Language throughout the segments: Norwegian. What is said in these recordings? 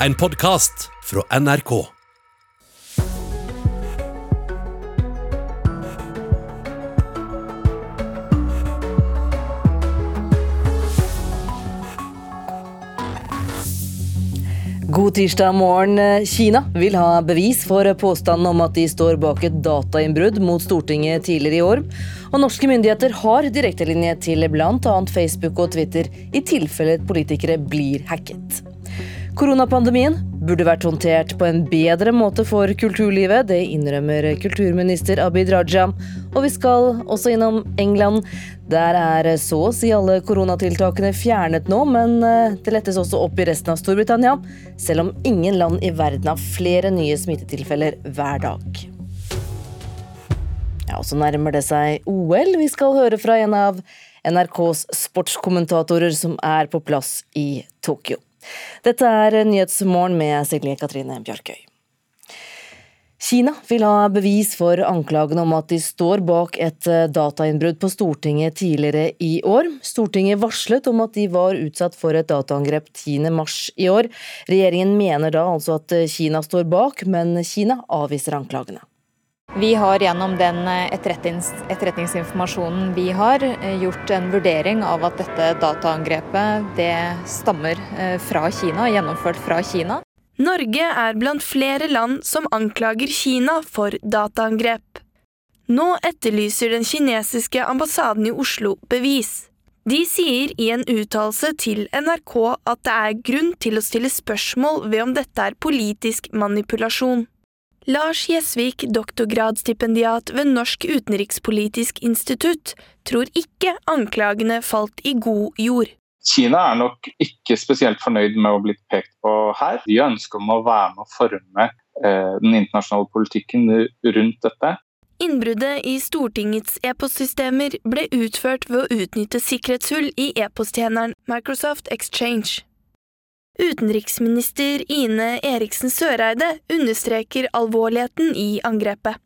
en podkast fra NRK. God tirsdag morgen. Kina vil ha bevis for påstanden om at de står bak et datainnbrudd mot Stortinget tidligere i år. Og norske myndigheter har direktelinje til bl.a. Facebook og Twitter i tilfelle politikere blir hacket. Koronapandemien burde vært håndtert på en bedre måte for kulturlivet. Det innrømmer kulturminister Abid Raja. Og vi skal også innom England. Der er så å si alle koronatiltakene fjernet nå, men eh, det lettes også opp i resten av Storbritannia. Selv om ingen land i verden har flere nye smittetilfeller hver dag. Ja, og Så nærmer det seg OL. Vi skal høre fra en av NRKs sportskommentatorer som er på plass i Tokyo. Dette er Nyhetsmorgen med Silje Katrine Bjarkøy. Kina vil ha bevis for anklagene om at de står bak et eh, datainnbrudd på Stortinget tidligere i år. Stortinget varslet om at de var utsatt for et dataangrep 10.3 i år. Regjeringen mener da altså at Kina står bak, men Kina avviser anklagene. Vi har gjennom den eh, etterretnings etterretningsinformasjonen vi har, eh, gjort en vurdering av at dette dataangrepet det stammer eh, fra Kina, gjennomført fra Kina. Norge er blant flere land som anklager Kina for dataangrep. Nå etterlyser den kinesiske ambassaden i Oslo bevis. De sier i en uttalelse til NRK at det er grunn til å stille spørsmål ved om dette er politisk manipulasjon. Lars Gjesvik, doktorgradsstipendiat ved Norsk utenrikspolitisk institutt, tror ikke anklagene falt i god jord. Kina er nok ikke spesielt fornøyd med å bli pekt på her. De ønsker om å være med å forme eh, den internasjonale politikken rundt dette. Innbruddet i Stortingets e-postsystemer ble utført ved å utnytte sikkerhetshull i e-posttjeneren Microsoft Exchange. Utenriksminister Ine Eriksen Søreide understreker alvorligheten i angrepet.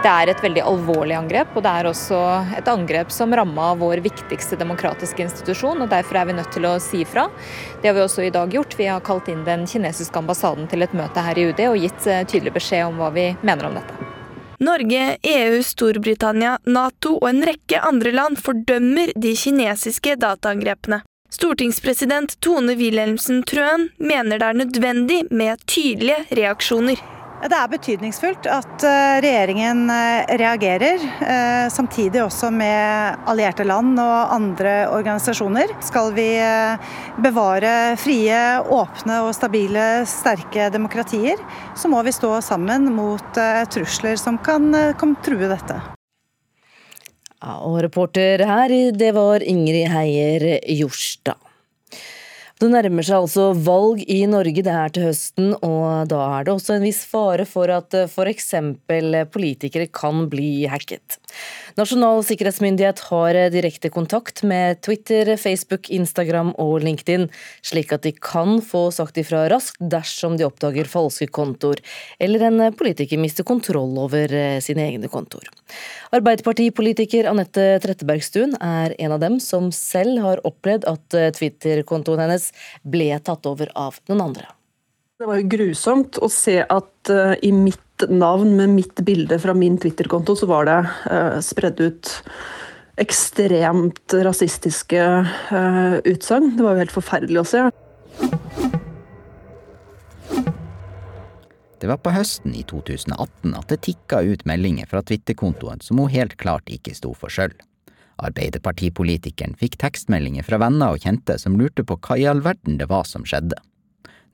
Det er et veldig alvorlig angrep, og det er også et angrep som ramma vår viktigste demokratiske institusjon. og Derfor er vi nødt til å si ifra. Det har vi også i dag gjort. Vi har kalt inn den kinesiske ambassaden til et møte her i UD og gitt eh, tydelig beskjed om hva vi mener om dette. Norge, EU, Storbritannia, Nato og en rekke andre land fordømmer de kinesiske dataangrepene. Stortingspresident Tone Wilhelmsen Trøen mener det er nødvendig med tydelige reaksjoner. Det er betydningsfullt at eh, regjeringen eh, reagerer, eh, samtidig også med allierte land og andre organisasjoner. Skal vi bevare frie, åpne og stabile, sterke demokratier, så må vi stå sammen mot trusler som kan, kan true dette. Ja, og reporter her, det var Ingrid Heier Jorstad. Det nærmer seg altså valg i Norge det her til høsten, og da er det også en viss fare for at f.eks. politikere kan bli hacket. Nasjonal sikkerhetsmyndighet har direkte kontakt med Twitter, Facebook, Instagram og LinkedIn, slik at de kan få sagt ifra raskt dersom de oppdager falske kontoer, eller en politiker mister kontroll over sine egne kontoer. Arbeiderpartipolitiker Anette Trettebergstuen er en av dem som selv har opplevd at Twitter-kontoen hennes ble tatt over av noen andre. Det var jo grusomt å se at uh, i mitt navn med mitt bilde fra min Twitter-konto, så var det uh, spredd ut ekstremt rasistiske uh, utsagn. Det var jo helt forferdelig å se. Det var på høsten i 2018 at det tikka ut meldinger fra Twitter-kontoen som hun helt klart ikke sto for sjøl. Arbeiderpartipolitikeren fikk tekstmeldinger fra venner og kjente som lurte på hva i all verden det var som skjedde.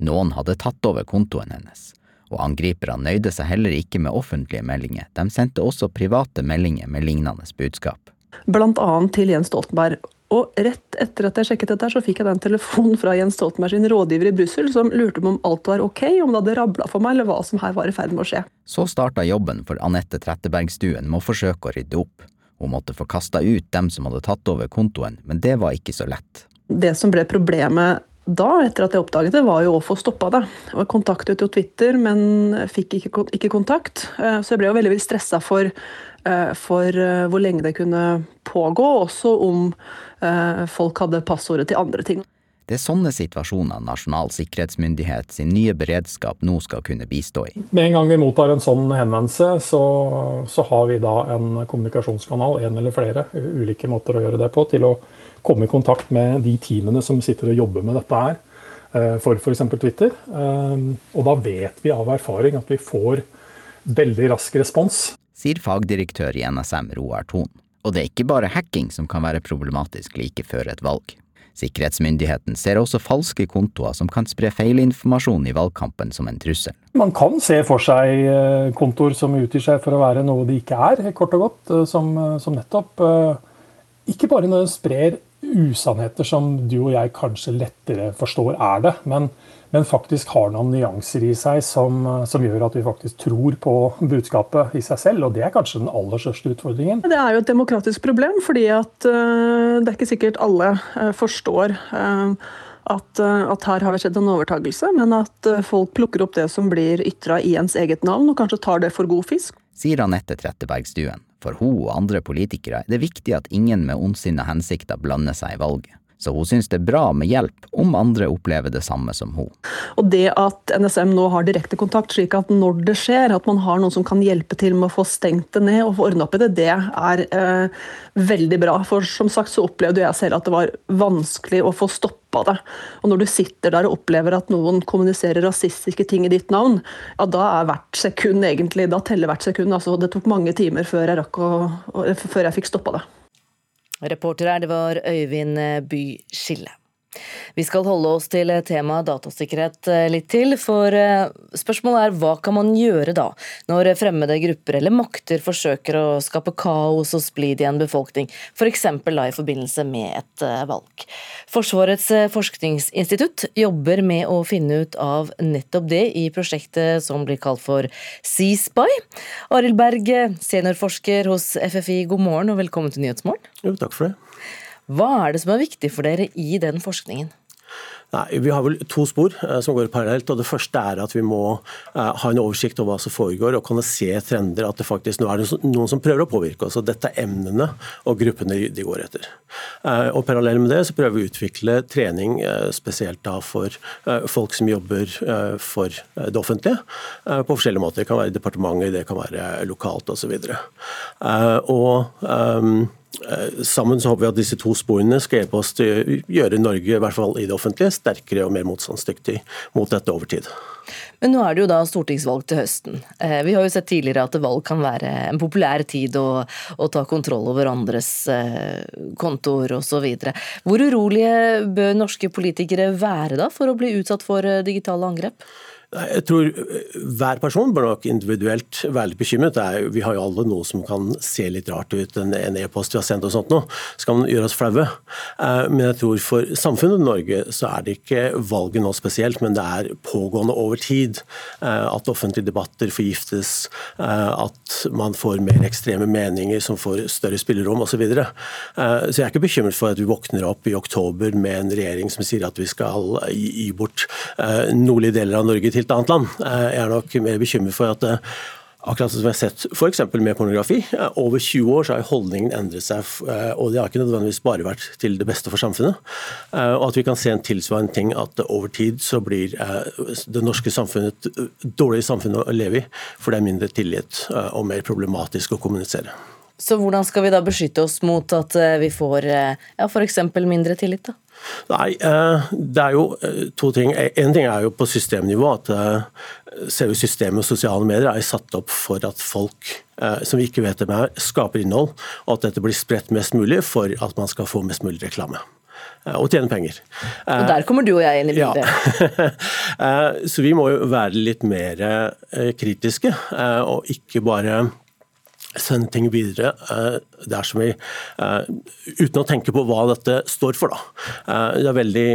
Noen hadde tatt over kontoen hennes, og angriperne nøyde seg heller ikke med offentlige meldinger, de sendte også private meldinger med lignende budskap. Blant annet til Jens Stoltenberg. Og rett etter at jeg sjekket dette, så fikk jeg den telefonen fra Jens Stoltenberg sin rådgiver i Brussel, som lurte på om alt var ok, om det hadde rabla for meg, eller hva som her var i ferd med å skje. Så starta jobben for Anette Trettebergstuen med å forsøke å rydde opp. Hun måtte få kasta ut dem som hadde tatt over kontoen, men det var ikke så lett. Det som ble problemet da, etter at jeg oppdaget det, var jo å få stoppa det. Jeg kontaktet jo Twitter, men fikk ikke, ikke kontakt. Eh, så jeg ble jo veldig, veldig stressa for, eh, for eh, hvor lenge det kunne pågå, også om folk hadde passordet til andre ting. Det er sånne situasjoner Nasjonal sikkerhetsmyndighet sin nye beredskap nå skal kunne bistå i. Med en gang vi mottar en sånn henvendelse, så, så har vi da en kommunikasjonskanal, en eller flere ulike måter å gjøre det på, til å komme i kontakt med de teamene som sitter og jobber med dette her, eh, for f.eks. Twitter. Eh, og da vet vi av erfaring at vi får veldig rask respons. Sier fagdirektør i NSM Roar Thon. Og det er ikke bare hacking som kan være problematisk like før et valg. Sikkerhetsmyndigheten ser også falske kontoer som kan spre feilinformasjon i valgkampen som en trussel. Man kan se for seg eh, kontoer som utgir seg for å være noe de ikke er, kort og godt. Som, som nettopp Ikke bare sprer usannheter som du og jeg kanskje lettere forstår er det, men, men faktisk har noen nyanser i seg som, som, gjør at vi faktisk tror på budskapet i seg selv. Og det er kanskje den aller største utfordringen. Det er jo et demokratisk problem, fordi at uh, det er ikke sikkert alle uh, forstår uh, at, at, her har det skjedd en overtagelse, men at folk plukker opp det som blir ytra i ens eget navn, og kanskje tar det for god fisk. Sier Anette Trettebergstuen. For hun og andre politikere er det viktig at ingen med ondsinnede hensikter blander seg i valget. Så hun syns det er bra med hjelp om andre opplever det samme som hun. Og det at NSM nå har direkte kontakt, slik at når det skjer, at man har noen som kan hjelpe til med å få stengt det ned og få ordna opp i det, det er eh, veldig bra. For som sagt så opplevde jeg selv at det var vanskelig å få stoppa det. Og når du sitter der og opplever at noen kommuniserer rasistiske ting i ditt navn, ja da er hvert sekund egentlig Da teller hvert sekund. Altså det tok mange timer før jeg å, før jeg fikk stoppa det. Reporter her, det var Øyvind By Skille. Vi skal holde oss til temaet datasikkerhet eh, litt til, for eh, spørsmålet er hva kan man gjøre da, når fremmede grupper eller makter forsøker å skape kaos og splid i en befolkning, f.eks. da i forbindelse med et eh, valg. Forsvarets forskningsinstitutt jobber med å finne ut av nettopp det i prosjektet som blir kalt for C-Spy. Arild Berg, seniorforsker hos FFI, god morgen og velkommen til Nyhetsmorgen. Jo, takk for det. Hva er det som er viktig for dere i den forskningen? Nei, Vi har vel to spor eh, som går parallelt. og Det første er at vi må eh, ha en oversikt over hva som foregår og kunne se trender. At det faktisk nå er det noen som prøver å påvirke oss. og Dette er emnene og gruppene de går etter. Eh, og Parallelt med det så prøver vi å utvikle trening spesielt da for folk som jobber for det offentlige på forskjellige måter. Det kan være departementer, det kan være lokalt osv. Og, så sammen så håper vi at disse to sporene skal hjelpe oss til å gjøre Norge, i hvert fall i det offentlige, sterkere og mer motstandsdyktig mot dette over tid. Men nå er det jo da stortingsvalg til høsten. Eh, vi har jo sett tidligere at valg kan være en populær tid å, å ta kontroll over andres eh, kontoer osv. Hvor urolige bør norske politikere være da for å bli utsatt for digitale angrep? Jeg tror eh, hver person bør nok individuelt være litt bekymret. Er, vi har jo alle noe som kan se litt rart ut, en e-post vi har sendt og sånt noe. Skal man gjøre oss flaue? Eh, men jeg tror for samfunnet Norge så er det ikke valget nå spesielt, men det er pågående over tid. Eh, at offentlige debatter forgiftes, at man får mer ekstreme meninger som får større spillerom osv. Så, videre. så jeg er ikke bekymret for at vi våkner opp i oktober med en regjering som sier at vi skal gi bort nordlige deler av Norge til helt annet land. Eh, jeg er nok mer bekymret for at eh, Akkurat som vi har sett f.eks. med pornografi. Eh, over 20 år så har holdningen endret seg, og det har ikke nødvendigvis bare vært til det beste for samfunnet. Og at vi kan se en tilsvarende ting at over tid så blir det norske samfunnet et dårligere samfunn å leve i, for det er mindre tillit og mer problematisk å kommunisere. Så hvordan skal vi da beskytte oss mot at vi får ja, f.eks. mindre tillit? da? Nei, eh, det er jo eh, to ting. En ting er jo på systemnivå at eh, selve systemet og sosiale medier er satt opp for at folk som vi ikke vet hvem er, skaper innhold, og at dette blir spredt mest mulig for at man skal få mest mulig reklame og tjene penger. Og Der kommer du og jeg inn i bildet. Ja. Så vi må jo være litt mer kritiske, og ikke bare sende ting videre uh, dersom vi, uh, uten å tenke på hva dette står for. Da. Uh, det er veldig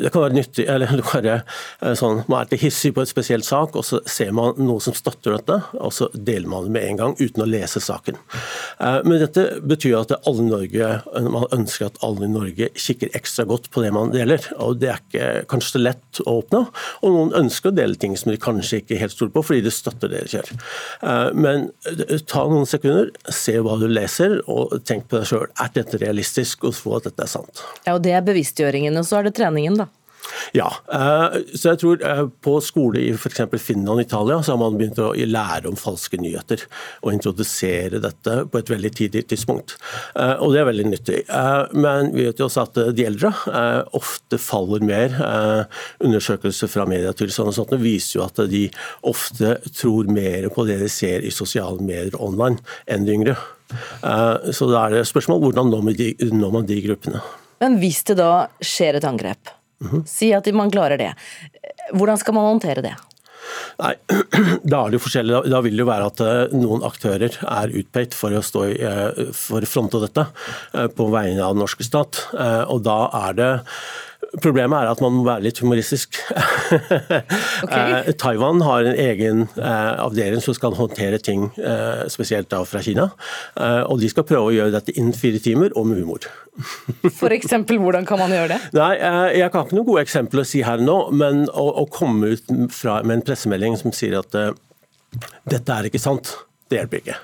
det kan være nyttig, eller det kan være sånn, Man er litt hissig på et spesielt sak, og så ser man noe som støtter dette, og så deler man det med en gang uten å lese saken. Men dette betyr at alle i Norge, man ønsker at alle i Norge kikker ekstra godt på det man deler. og Det er ikke kanskje så lett å oppnå. Og noen ønsker å dele ting som de kanskje ikke helt stoler på, fordi det støtter det de gjør. Men ta noen sekunder, se hva du leser, og tenk på deg sjøl. Er dette realistisk, og få at dette er sant. Ja, og Det er bevisstgjøringen, og så er det treningen, da. Ja, eh, så jeg tror eh, på skole i f.eks. Finland og Italia så har man begynt å lære om falske nyheter. Og introdusere dette på et veldig tidlig tidspunkt. Eh, og det er veldig nyttig. Men vi vet jo også at de eldre ofte faller mer. Undersøkelser fra Medietilsynet og sånt viser jo at de ofte tror mer på det de ser i sosiale medier online enn de yngre. Så da er det spørsmål hvordan når man de, når man de gruppene. Men hvis det da skjer et angrep, mm -hmm. si at man klarer det, hvordan skal man håndtere det? Nei, da er det jo forskjellig. Da vil det jo være at eh, noen aktører er utpekt for å stå i, eh, for fronte dette eh, på vegne av den norske stat. Og da er det Problemet er at man må være litt humoristisk. Okay. Eh, Taiwan har en egen eh, avdeling som skal håndtere ting, eh, spesielt da fra Kina. Og de skal prøve å gjøre dette innen fire timer, og med humor. Eksempel, hvordan kan man gjøre det? Nei, Jeg kan ikke noen gode eksempler å si her nå, men å, å komme ut fra, med en pressemelding som sier at dette er ikke sant, det hjelper ikke.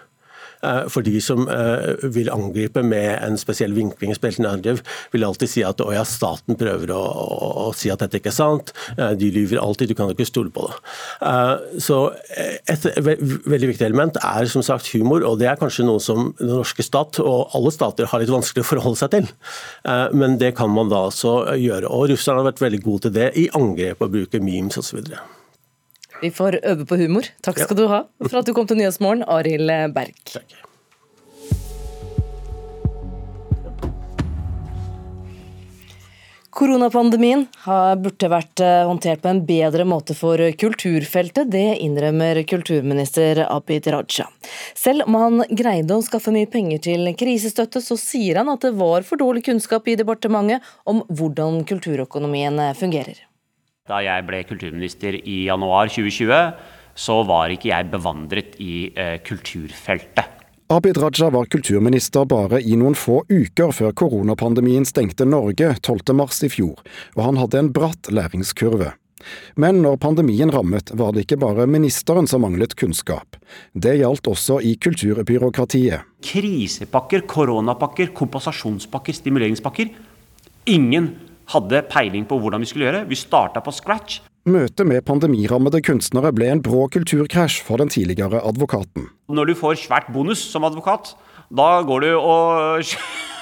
Eh, for de som eh, vil angripe med en spesiell vinkling, angrep, vil alltid si at ja, staten prøver å, å, å, si at dette ikke er sant, eh, de lyver alltid, du kan ikke stole på det. Så Et veldig viktig element er som sagt humor, og det er kanskje noe som den norske stat og alle stater har litt vanskelig å forholde seg til. Men det kan man da altså gjøre. Og russerne har vært veldig gode til det i angrep og bruke memes osv. Vi får øve på humor. Takk skal du ha for at du kom til Nyhetsmorgen, Arild Berg. Takk. Koronapandemien burde vært eh, håndtert på en bedre måte for kulturfeltet. Det innrømmer kulturminister Abid Raja. Selv om han greide å skaffe mye penger til krisestøtte, så sier han at det var for dårlig kunnskap i departementet om hvordan kulturøkonomien fungerer. Da jeg ble kulturminister i januar 2020, så var ikke jeg bevandret i eh, kulturfeltet. Abid Raja var kulturminister bare i noen få uker før koronapandemien stengte Norge 12.3 i fjor, og han hadde en bratt læringskurve. Men når pandemien rammet, var det ikke bare ministeren som manglet kunnskap. Det gjaldt også i kulturbyråkratiet. Krisepakker, koronapakker, kompensasjonspakker, stimuleringspakker. Ingen hadde peiling på hvordan vi skulle gjøre. Vi starta på scratch. Møtet med pandemirammede kunstnere ble en brå kulturkrasj for den tidligere advokaten. Når du får svært bonus som advokat, da går du og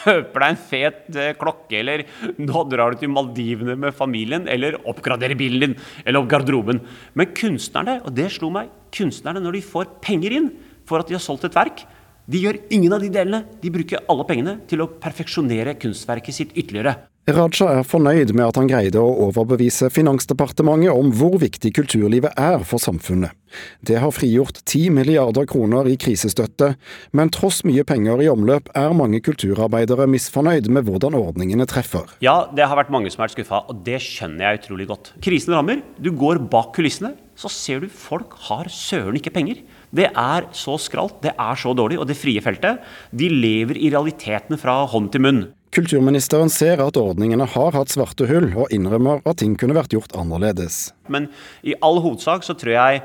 kjøper deg en fet eh, klokke, eller nå drar du til Maldivene med familien, eller oppgraderer bilen din, eller opp garderoben. Men kunstnerne, og det slo meg, kunstnerne når de får penger inn for at de har solgt et verk, de gjør ingen av de delene. De bruker alle pengene til å perfeksjonere kunstverket sitt ytterligere. Raja er fornøyd med at han greide å overbevise Finansdepartementet om hvor viktig kulturlivet er for samfunnet. Det har frigjort 10 milliarder kroner i krisestøtte, men tross mye penger i omløp er mange kulturarbeidere misfornøyd med hvordan ordningene treffer. Ja, det har vært mange som har vært skuffa, og det skjønner jeg utrolig godt. Krisen rammer, du går bak kulissene, så ser du folk har søren ikke penger. Det er så skralt, det er så dårlig, og det frie feltet, de lever i realitetene fra hånd til munn. Kulturministeren ser at ordningene har hatt svarte hull, og innrømmer at ting kunne vært gjort annerledes. Men i all hovedsak så tror jeg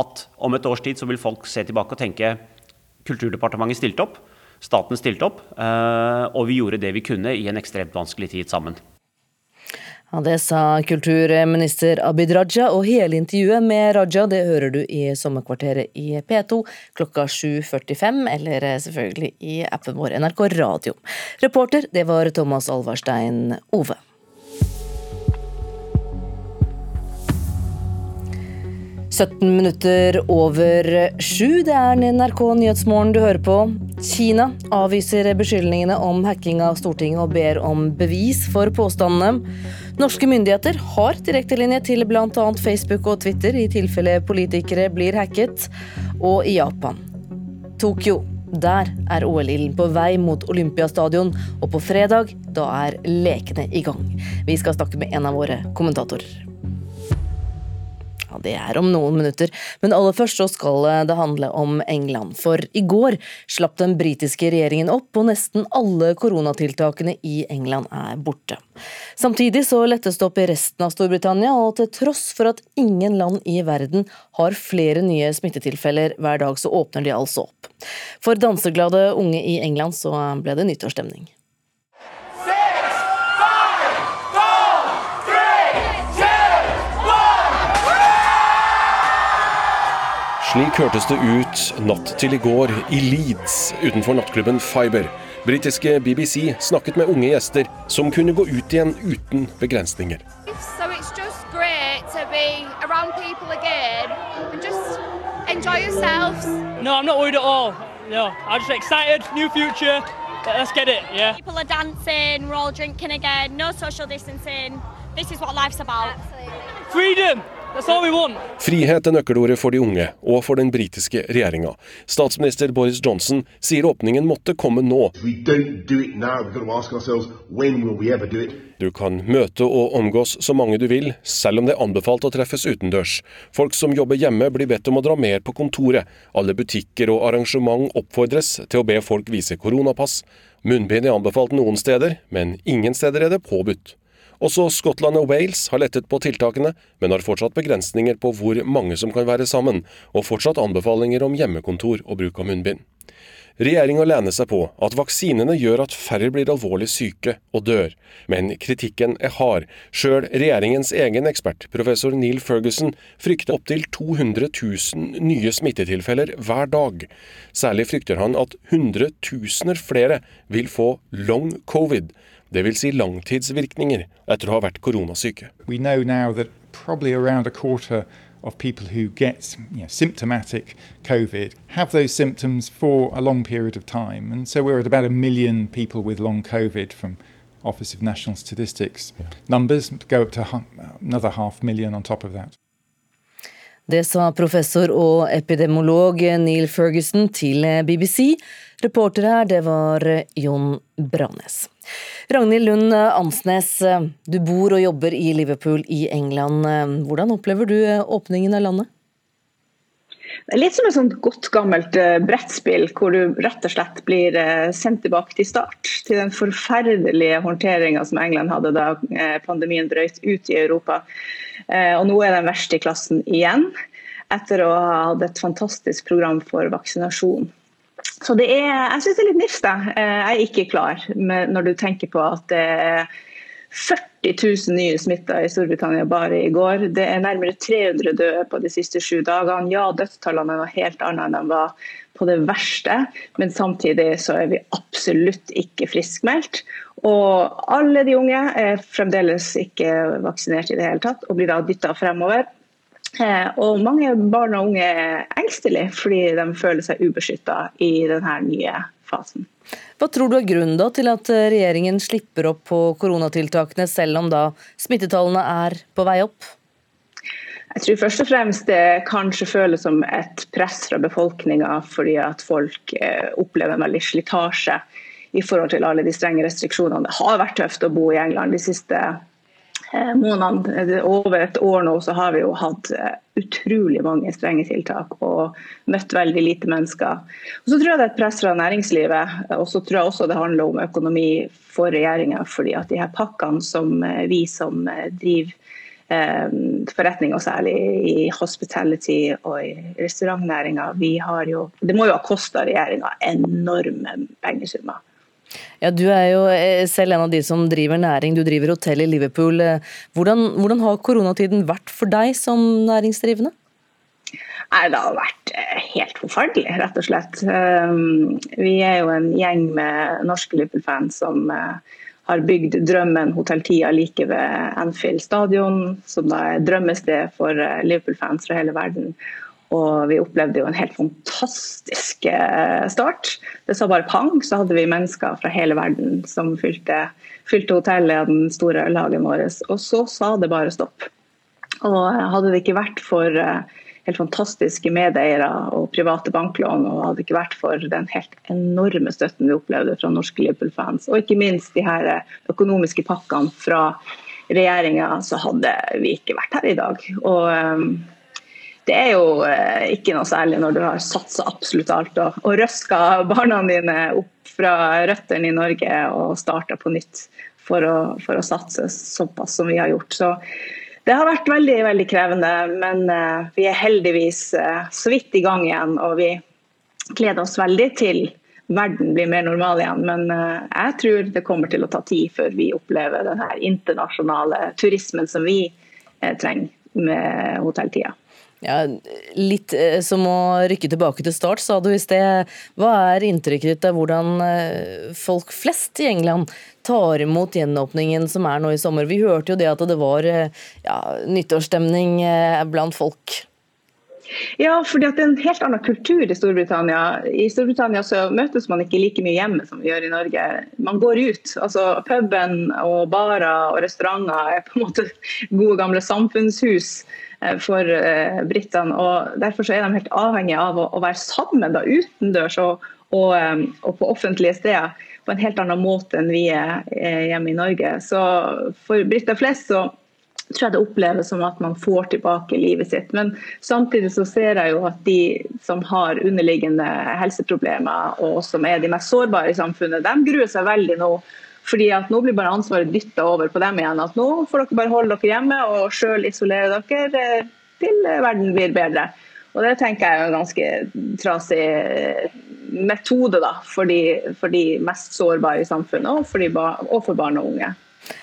at om et års tid så vil folk se tilbake og tenke Kulturdepartementet stilte opp, staten stilte opp, eh, og vi gjorde det vi kunne i en ekstremt vanskelig tid sammen. Ja, Det sa kulturminister Abid Raja, og hele intervjuet med Raja det hører du i Sommerkvarteret i P2 klokka 7.45, eller selvfølgelig i appen vår NRK Radio. Reporter det var Thomas Alvarstein Ove. «17 minutter over sju. Det er NRK Nyhetsmorgen du hører på. Kina avviser beskyldningene om hacking av Stortinget og ber om bevis for påstandene. Norske myndigheter har direktelinje til bl.a. Facebook og Twitter i tilfelle politikere blir hacket. Og i Japan. Tokyo. Der er OL-ilden på vei mot Olympiastadion, og på fredag da er lekene i gang. Vi skal snakke med en av våre kommentatorer. Det er om noen minutter, men aller først så skal det handle om England. For i går slapp den britiske regjeringen opp, og nesten alle koronatiltakene i England er borte. Samtidig så lettes det opp i resten av Storbritannia, og til tross for at ingen land i verden har flere nye smittetilfeller hver dag, så åpner de altså opp. For danseglade unge i England så ble det nyttårsstemning. Slik hørtes det ut natt til i går i Leeds utenfor nattklubben Fiber. Britiske BBC snakket med unge gjester som kunne gå ut igjen uten begrensninger. So it's just great to be around people again and just enjoy yourselves. No, I'm not worried at all. No, I'm just excited. New future. Let's get it. Yeah. People are dancing, we're all drinking again, no social distancing. This is what life's about. Freedom. Frihet er nøkkelordet for de unge, og for den britiske regjeringa. Statsminister Boris Johnson sier åpningen måtte komme nå. Du kan møte og omgås så mange du vil, selv om det er anbefalt å treffes utendørs. Folk som jobber hjemme blir bedt om å dra mer på kontoret. Alle butikker og arrangement oppfordres til å be folk vise koronapass. Munnbind er anbefalt noen steder, men ingen steder er det påbudt. Også Skottland og Wales har lettet på tiltakene, men har fortsatt begrensninger på hvor mange som kan være sammen, og fortsatt anbefalinger om hjemmekontor og bruk av munnbind. Regjeringa lener seg på at vaksinene gjør at færre blir alvorlig syke og dør, men kritikken er hard. Sjøl regjeringens egen ekspert, professor Neil Ferguson, frykter opptil 200 000 nye smittetilfeller hver dag. Særlig frykter han at hundretusener flere vil få long covid, dvs. Si langtidsvirkninger etter å ha vært koronasyke. Of people who get you know, symptomatic COVID have those symptoms for a long period of time. And so we're at about a million people with long COVID from Office of National Statistics. Yeah. Numbers go up to another half million on top of that. Det sa professor og epidemiolog Neil Ferguson til BBC. Reporter her, det var Jon Branes. Ragnhild Lund Ansnes, du bor og jobber i Liverpool i England. Hvordan opplever du åpningen av landet? Det litt som et sånt godt gammelt brettspill, hvor du rett og slett blir sendt tilbake til start. Til den forferdelige håndteringa som England hadde da pandemien brøt ut i Europa. Og nå er den verste i klassen igjen, etter å ha hatt et fantastisk program for vaksinasjon. Så det er, jeg syns det er litt nifst. Jeg er ikke klar når du tenker på at det er 40 000 nye smitta i Storbritannia bare i går. Det er nærmere 300 døde på de siste sju dagene. Ja, dødstallene noe helt annet enn de var på det verste, men samtidig så er vi absolutt ikke friskmeldt. Og alle de unge er fremdeles ikke vaksinert i det hele tatt, og blir da dytta fremover. Og mange barn og unge er engstelige fordi de føler seg ubeskytta i denne nye fasen. Hva tror du er grunnen da til at regjeringen slipper opp på koronatiltakene, selv om da smittetallene er på vei opp? Jeg tror først og fremst det kanskje føles som et press fra befolkninga, fordi at folk opplever en veldig slitasje i forhold til alle de strenge restriksjonene. Det har vært tøft å bo i England de siste månedene. Over et år nå så har vi jo hatt utrolig mange strenge tiltak og møtt veldig lite mennesker. Og så tror jeg det er et press fra næringslivet, og så tror jeg også det handler om økonomi for regjeringa. fordi at de her pakkene som vi som driver forretninger, særlig i hospitality og i restaurantnæringa, vi har jo Det må jo ha kosta regjeringa enorme pengesummer. Ja, Du er jo selv en av de som driver næring, du driver hotell i Liverpool. Hvordan, hvordan har koronatiden vært for deg som næringsdrivende? Nei, Det har vært helt forferdelig, rett og slett. Vi er jo en gjeng med norske Liverpool-fans som har bygd drømmen Hotell Tia like ved Anfield stadion, som da er drømmested for Liverpool-fans fra hele verden. Og vi opplevde jo en helt fantastisk start. Det sa bare pang, så hadde vi mennesker fra hele verden som fylte, fylte hotellet og den store ølhagen vår. Og så sa det bare stopp. Og hadde det ikke vært for helt fantastiske medeiere og private banklån. og Hadde det ikke vært for den helt enorme støtten vi opplevde fra norske Liverpool-fans, og ikke minst de her økonomiske pakkene fra regjeringa, så hadde vi ikke vært her i dag. Og det er jo uh, ikke noe særlig når du har satsa absolutt alt og, og røska barna dine opp fra røttene i Norge og starta på nytt for å, for å satse såpass som vi har gjort. Så det har vært veldig veldig krevende, men uh, vi er heldigvis uh, så vidt i gang igjen. Og vi gleder oss veldig til verden blir mer normal igjen. Men jeg tror det kommer til å ta tid før vi opplever den internasjonale turismen som vi trenger med hotelltida. Ja, litt som å rykke tilbake til start, sa du i sted. Hva er inntrykket ditt av hvordan folk flest i England tar imot gjenåpningen som er nå i sommer. Vi hørte jo det at det var eh, ja, nyttårsstemning eh, blant folk. Ja, fordi det er en helt annen kultur i Storbritannia. I Storbritannia så møtes man ikke like mye hjemme som vi gjør i Norge. Man går ut. altså Puben og barer og restauranter er på en måte gode, gamle samfunnshus eh, for britene. og Derfor så er de helt avhengige av å, å være sammen da, utendørs og, og, og på offentlige steder på en helt annen måte enn vi er hjemme i Norge. Så for briter flest så tror jeg det oppleves som at man får tilbake livet sitt. Men samtidig så ser jeg jo at de som har underliggende helseproblemer, og som er de mest sårbare i samfunnet, de gruer seg veldig nå. Fordi at nå blir bare ansvaret dytta over på dem igjen. At nå får dere bare holde dere hjemme og sjøl isolere dere eh, til verden blir bedre. Og Det tenker jeg er en ganske trasig metode da, for de, for de mest sårbare i samfunnet, og for, de, og for barn og unge.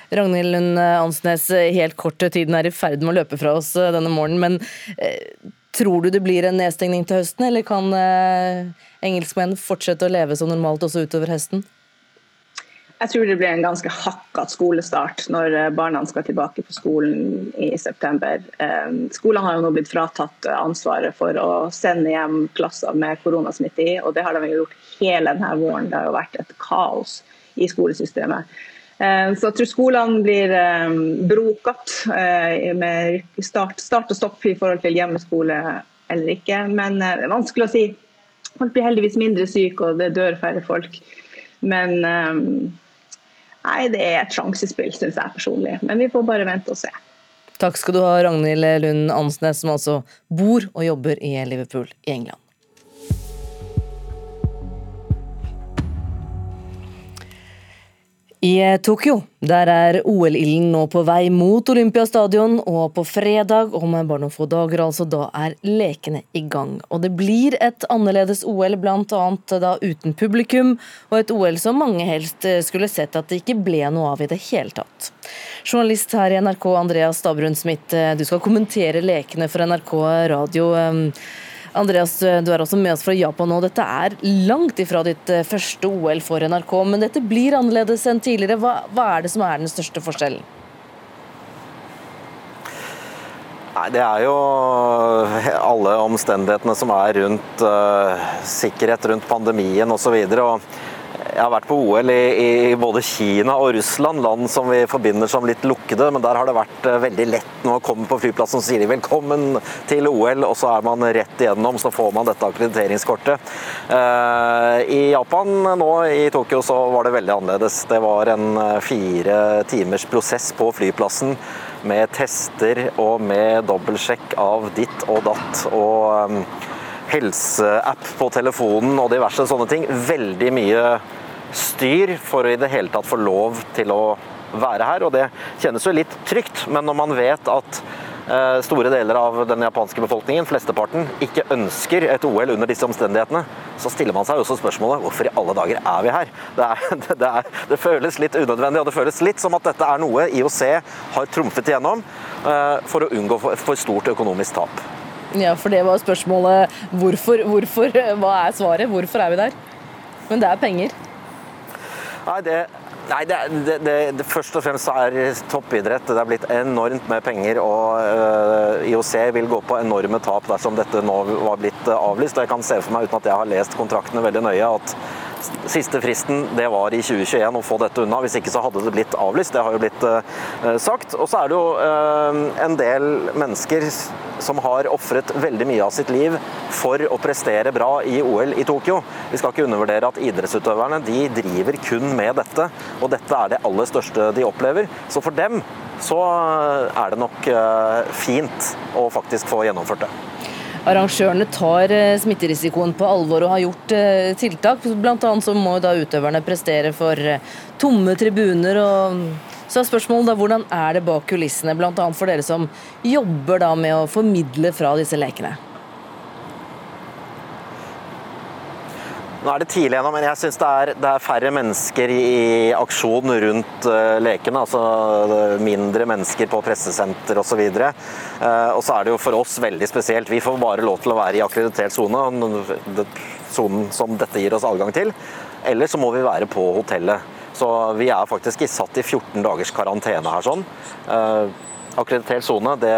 Ragnhild Lund Ansnes, helt kort, tiden er i ferd med å løpe fra oss eh, denne morgenen. Men eh, tror du det blir en nedstengning til høsten, eller kan eh, engelskmenn fortsette å leve som normalt også utover høsten? Jeg tror det blir en ganske hakkat skolestart når eh, barna skal tilbake på skolen i september. Eh, Skolene har jo nå blitt fratatt ansvaret for å sende hjem klasser med koronasmitte i, og det har de gjort hele denne våren. Det har jo vært et kaos i skolesystemet. Eh, så jeg tror skolene blir brokete med start, start, og stopp i forhold til hjemmeskole eller ikke. Men det er vanskelig å si. Folk blir heldigvis mindre syke, og det dør færre folk. Men Nei, det er et sjansespill, syns jeg personlig. Men vi får bare vente og se. Takk skal du ha, Ragnhild Lund Ansnes, som altså bor og jobber i Liverpool i England. I eh, Tokyo der er OL-ilden nå på vei mot Olympiastadion, og på fredag, om bare noen få dager, altså, da er lekene i gang. Og det blir et annerledes OL, bl.a. da uten publikum, og et OL som mange helst eh, skulle sett at det ikke ble noe av i det hele tatt. Journalist her i NRK, Andreas Stabrun Smith, eh, du skal kommentere lekene for NRK radio. Andreas, du er også med oss fra Japan nå. Dette er langt ifra ditt eh, første OL for NRK, men dette blir annerledes enn tidligere. Hva, hva er det som er den største forskjellen? Nei, Det er jo alle omstendighetene som er rundt uh, sikkerhet, rundt pandemien osv. Jeg har vært på OL i, i, både Kina og Russland, land som vi forbinder som litt lukkede. Men der har det vært uh, veldig lett nå å komme på flyplassen og de 'velkommen til OL', og så er man rett igjennom, så får man dette akkrediteringskortet. Uh, I Japan nå, i Tokyo, så var det veldig annerledes. Det var en uh, fire timers prosess på flyplassen med tester og med dobbeltsjekk av ditt og datt. og helseapp på telefonen og diverse sånne ting. Veldig mye styr for å i det hele tatt få lov til å være her. Og det kjennes jo litt trygt, men når man vet at eh, store deler av den japanske befolkningen, flesteparten, ikke ønsker et OL under disse omstendighetene, så stiller man seg også spørsmålet hvorfor i alle dager er vi her? Det, er, det, er, det føles litt unødvendig, og det føles litt som at dette er noe IOC har trumfet igjennom eh, for å unngå for stort økonomisk tap. Ja, for det var spørsmålet. Hvorfor? hvorfor hva er svaret? Hvorfor er vi der? Men det er penger. Nei, det, nei det, det, det, først og fremst er toppidrett. Det er blitt enormt med penger. og uh, eh, IOC vil gå på enorme tap dersom dette nå var blitt avlyst. og Jeg kan se for meg, uten at jeg har lest kontraktene veldig nøye, at Siste fristen det var i 2021 å få dette unna, hvis ikke så hadde det blitt avlyst. Det har jo blitt uh, sagt. Og så er det jo uh, en del mennesker som har ofret veldig mye av sitt liv for å prestere bra i OL i Tokyo. Vi skal ikke undervurdere at idrettsutøverne de driver kun med dette, og dette er det aller største de opplever. Så for dem så er det nok uh, fint å faktisk få gjennomført det. Arrangørene tar eh, smitterisikoen på alvor og har gjort eh, tiltak. Annet så må da utøverne prestere for eh, tomme tribuner. og så er spørsmålet da, Hvordan er det bak kulissene, bl.a. for dere som jobber da med å formidle fra disse lekene? Nå er det tidlig ennå, men jeg syns det, det, er færre mennesker i aksjon rundt uh, lekene. Altså mindre mennesker på pressesenter osv. Og, uh, og så er det jo for oss veldig spesielt. Vi får bare lov til å være i akkreditert sone, sonen som dette gir oss adgang til. Eller så må vi være på hotellet. Så vi er faktisk satt i 14 dagers karantene her sånn. Uh, akkreditert sone, det,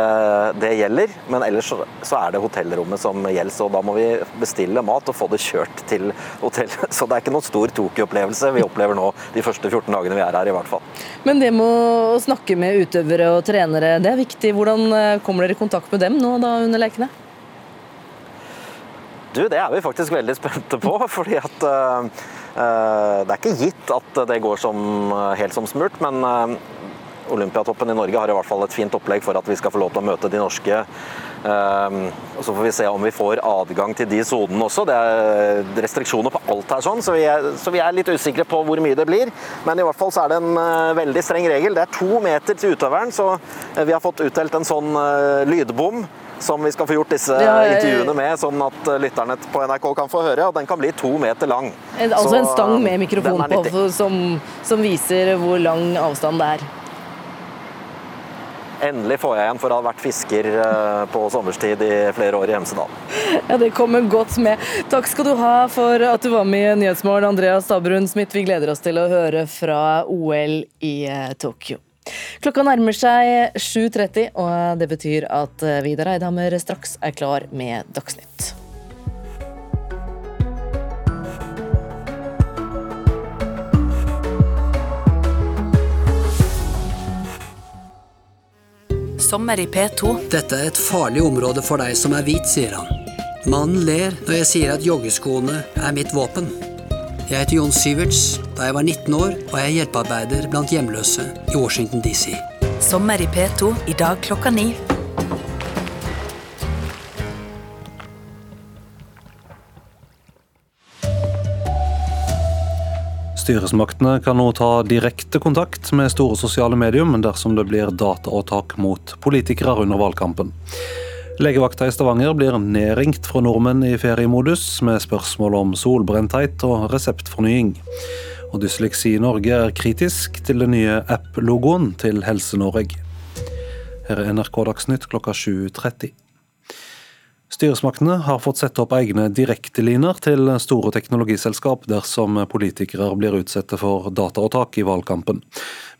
det, gjelder. Men ellers så, er det hotellrommet som gjelder. Så da må vi bestille mat og få det kjørt til hotellet. Så det er ikke noen stor Tokyo-opplevelse vi opplever nå de første 14 dagene vi er her, i hvert fall. Men det med å snakke med utøvere og trenere, det er viktig. Hvordan eh, kommer dere i kontakt med dem nå da under lekene? Du, det er vi faktisk veldig spente på. fordi at uh, det er ikke gitt at det går som, helt som smurt. men uh, Olympiatoppen i Norge har i hvert fall et fint opplegg for at vi skal få lov til å møte de norske. Ehm, Så får vi se om vi får adgang til de sonene også. Det er restriksjoner på alt her, sånn, så vi, er, så vi er litt usikre på hvor mye det blir. Men i hvert fall så er det en uh, veldig streng regel. Det er to meter til utøveren, så uh, vi har fått utdelt en sånn uh, lydbom som vi skal få gjort disse intervjuene med, sånn at lytterne på NRK kan få høre. og Den kan bli to meter lang. Altså så, en stang med mikrofon på som, som viser hvor lang avstand det er. Endelig får jeg igjen for å ha vært fisker eh, på sommerstid i flere år i Hemsedal. Ja, Det kommer godt med. Takk skal du ha for at du var med i Nyhetsmorgen, Andreas Stabrun Smith. Vi gleder oss til å høre fra OL i eh, Tokyo. Klokka nærmer seg 7.30, og det betyr at eh, Vidar Eidhammer straks er klar med Dagsnytt. Sommer i P2. Dette er et farlig område for deg som er hvit, sier han. Mannen ler når jeg sier at joggeskoene er mitt våpen. Jeg heter Jon Syverts. Da jeg var 19 år, var jeg hjelpearbeider blant hjemløse i Washington DC. Sommer i P2 i dag klokka ni. Styresmaktene kan nå ta direkte kontakt med store sosiale medium dersom det blir dataåtak mot politikere under valgkampen. Legevakta i Stavanger blir nedringt fra nordmenn i feriemodus med spørsmål om solbrentheit og reseptfornying. Og Dysleksi Norge er kritisk til den nye app-logoen til Helse-Norge. Her er NRK Dagsnytt klokka 7.30. Styresmaktene har fått sette opp egne direkteliner til store teknologiselskap dersom politikere blir utsatt for dataåtak i valgkampen.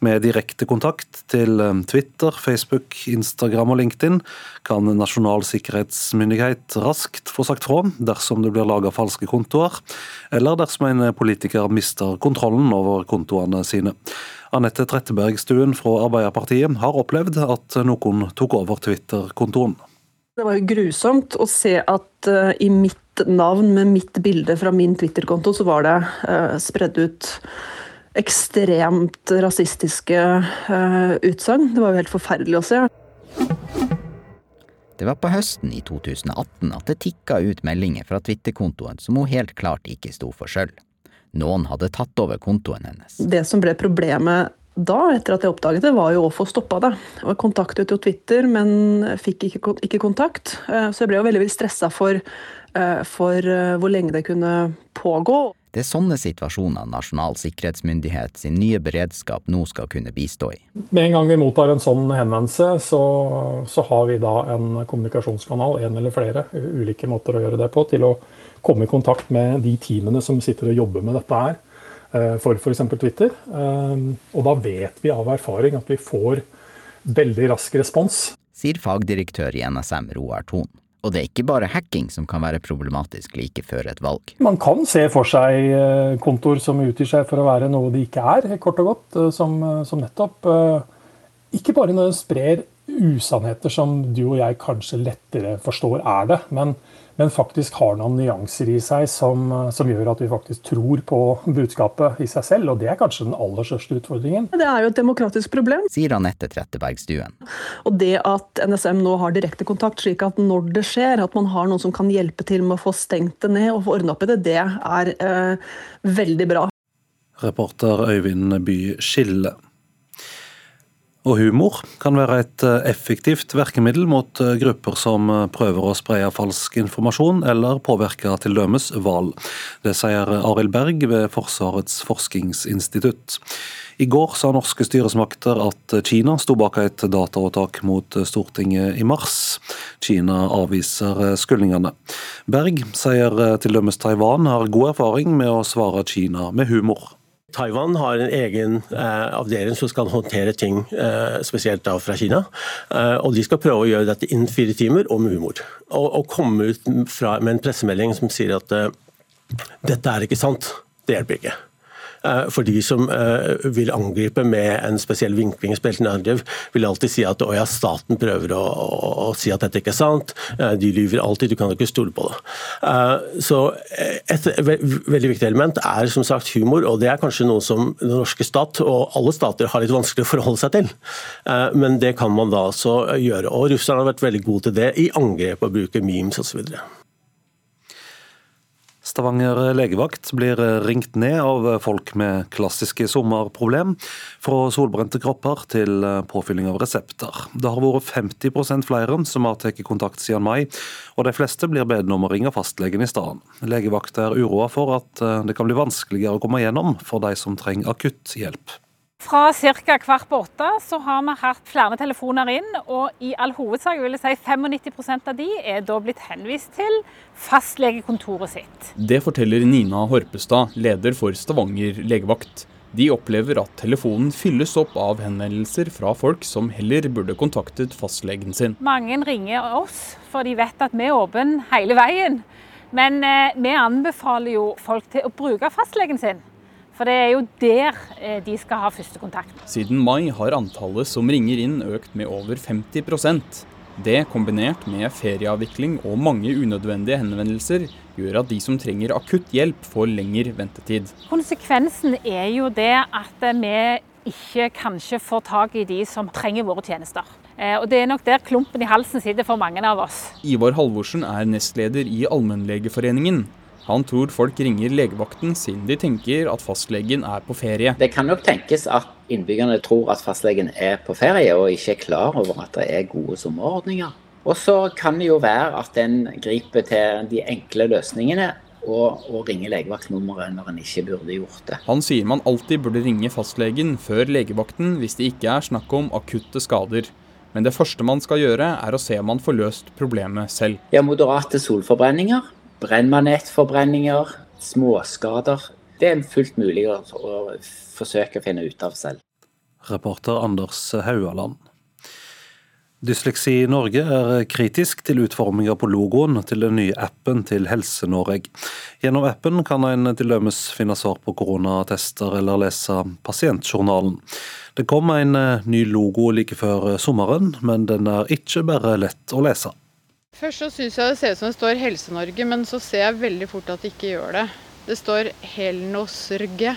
Med direkte kontakt til Twitter, Facebook, Instagram og LinkedIn kan Nasjonal sikkerhetsmyndighet raskt få sagt fra dersom det blir laga falske kontoer, eller dersom en politiker mister kontrollen over kontoene sine. Anette Trettebergstuen fra Arbeiderpartiet har opplevd at noen tok over Twitter-kontoen. Det var jo grusomt å se at uh, i mitt navn med mitt bilde fra min Twitter-konto, så var det uh, spredd ut ekstremt rasistiske uh, utsagn. Det var jo helt forferdelig å se. Det var på høsten i 2018 at det tikka ut meldinger fra Twitter-kontoen som hun helt klart ikke sto for sjøl. Noen hadde tatt over kontoen hennes. Det som ble problemet da, etter at jeg oppdaget det, var jo å få stoppa det. Jeg kontaktet jo Twitter, men fikk ikke, ikke kontakt. Eh, så jeg ble jo veldig, veldig stressa for, eh, for eh, hvor lenge det kunne pågå. Det er sånne situasjoner Nasjonal sikkerhetsmyndighet sin nye beredskap nå skal kunne bistå i. Med en gang vi mottar en sånn henvendelse, så, så har vi da en kommunikasjonskanal, en eller flere ulike måter å gjøre det på, til å komme i kontakt med de teamene som sitter og jobber med dette her. Eh, for f.eks. Twitter. Eh, og da vet vi av erfaring at vi får veldig rask respons. Sier fagdirektør i NSM Roar Thon. Og det er ikke bare hacking som kan være problematisk like før et valg. Man kan se for seg kontor kontoer som utgir seg for å være noe de ikke er, kort og godt. Eh, som, eh, som nettopp Ikke bare når de sprer usannheter som du og jeg kanskje lettere forstår er det, men men faktisk har noen nyanser i seg som, som, gjør at vi faktisk tror på budskapet i seg selv. Og det er kanskje den aller største utfordringen. Det er jo et demokratisk problem. Sier Anette Trettebergstuen. Og det at NSM nå har direkte kontakt, slik at når det skjer, at man har noen som kan hjelpe til med å få stengt det ned og få ordna opp i det, det er eh, veldig bra. Reporter Øyvind By Skille. Og humor kan være et eh, effektivt virkemiddel mot eh, grupper som eh, prøver å spreie falsk informasjon eller påvirke dømes valg. Det sier Arild Berg ved Forsvarets forskningsinstitutt. I går sa norske styresmakter at Kina sto bak et dataåtak mot Stortinget i mars. Kina avviser skyldningene. Berg sier til dømes Taiwan har god erfaring med å svare Kina med humor. Taiwan har en egen eh, avdeling som skal håndtere ting, eh, spesielt da fra Kina. Eh, og De skal prøve å gjøre dette innen fire timer og med humor. Og, og komme ut fra, med en pressemelding som sier at eh, dette er ikke sant. Det hjelper ikke. Eh, for de som eh, vil angripe med en spesiell vinkling, angrep, vil alltid si at ja, staten prøver å, å, å, si at dette ikke er sant, eh, de lyver alltid, du kan ikke stole på det. Så Et veldig viktig element er som sagt humor, og det er kanskje noe som den norske stat og alle stater har litt vanskelig å forholde seg til. Men det kan man da altså gjøre. Og russerne har vært veldig gode til det i angrep og bruke memes osv. Stavanger legevakt blir ringt ned av folk med klassiske sommerproblem, fra solbrente kropper til påfylling av resepter. Det har vært 50% flere som har tatt kontakt siden mai, og de fleste blir bedt om å ringe fastlegen i stedet. Legevakt er uroa for at det kan bli vanskeligere å komme gjennom for de som trenger akutt hjelp. Fra ca. kvart på åtte så har vi hatt flere telefoner inn, og i all hovedsak vil jeg si 95% av de er da blitt henvist til fastlegekontoret sitt. Det forteller Nina Horpestad, leder for Stavanger legevakt. De opplever at telefonen fylles opp av henvendelser fra folk som heller burde kontaktet fastlegen sin. Mange ringer oss, for de vet at vi er åpne hele veien. Men eh, vi anbefaler jo folk til å bruke fastlegen sin. For det er jo der eh, de skal ha første kontakt. Siden mai har antallet som ringer inn økt med over 50% Det kombinert med ferieavvikling og mange unødvendige henvendelser gjør at de som trenger akutt hjelp får lengre ventetid. Konsekvensen er jo det at vi ikke kanskje får tak i de som trenger våre tjenester. Eh, og Det er nok der klumpen i halsen sitter for mange av oss. Ivar Halvorsen er nestleder i Allmennlegeforeningen. Han tror folk ringer legevakten siden de tenker at fastlegen er på ferie. Det kan nok tenkes at innbyggerne tror at fastlegen er på ferie og ikke er klar over at det er gode sommerordninger. Og så kan det jo være at en griper til de enkle løsningene og, og ringer legevaktnummeret når en ikke burde gjort det. Han sier man alltid burde ringe fastlegen før legevakten hvis det ikke er snakk om akutte skader. Men det første man skal gjøre, er å se om man får løst problemet selv. Ja, Moderate solforbrenninger brennmanettforbrenninger, småskader. Det er fullt mulig å, forsøke å finne ut av selv. Reporter Anders Haualand. Dysleksi Norge er kritisk til utforminga på logoen til den nye appen til Helse-Norge. Gjennom appen kan en til dømes finne svar på koronatester eller lese pasientjournalen. Det kom en ny logo like før sommeren, men den er ikke bare lett å lese. Først så syns jeg det ser ut som det står Helse-Norge, men så ser jeg veldig fort at det ikke gjør det. Det står Helnosrge.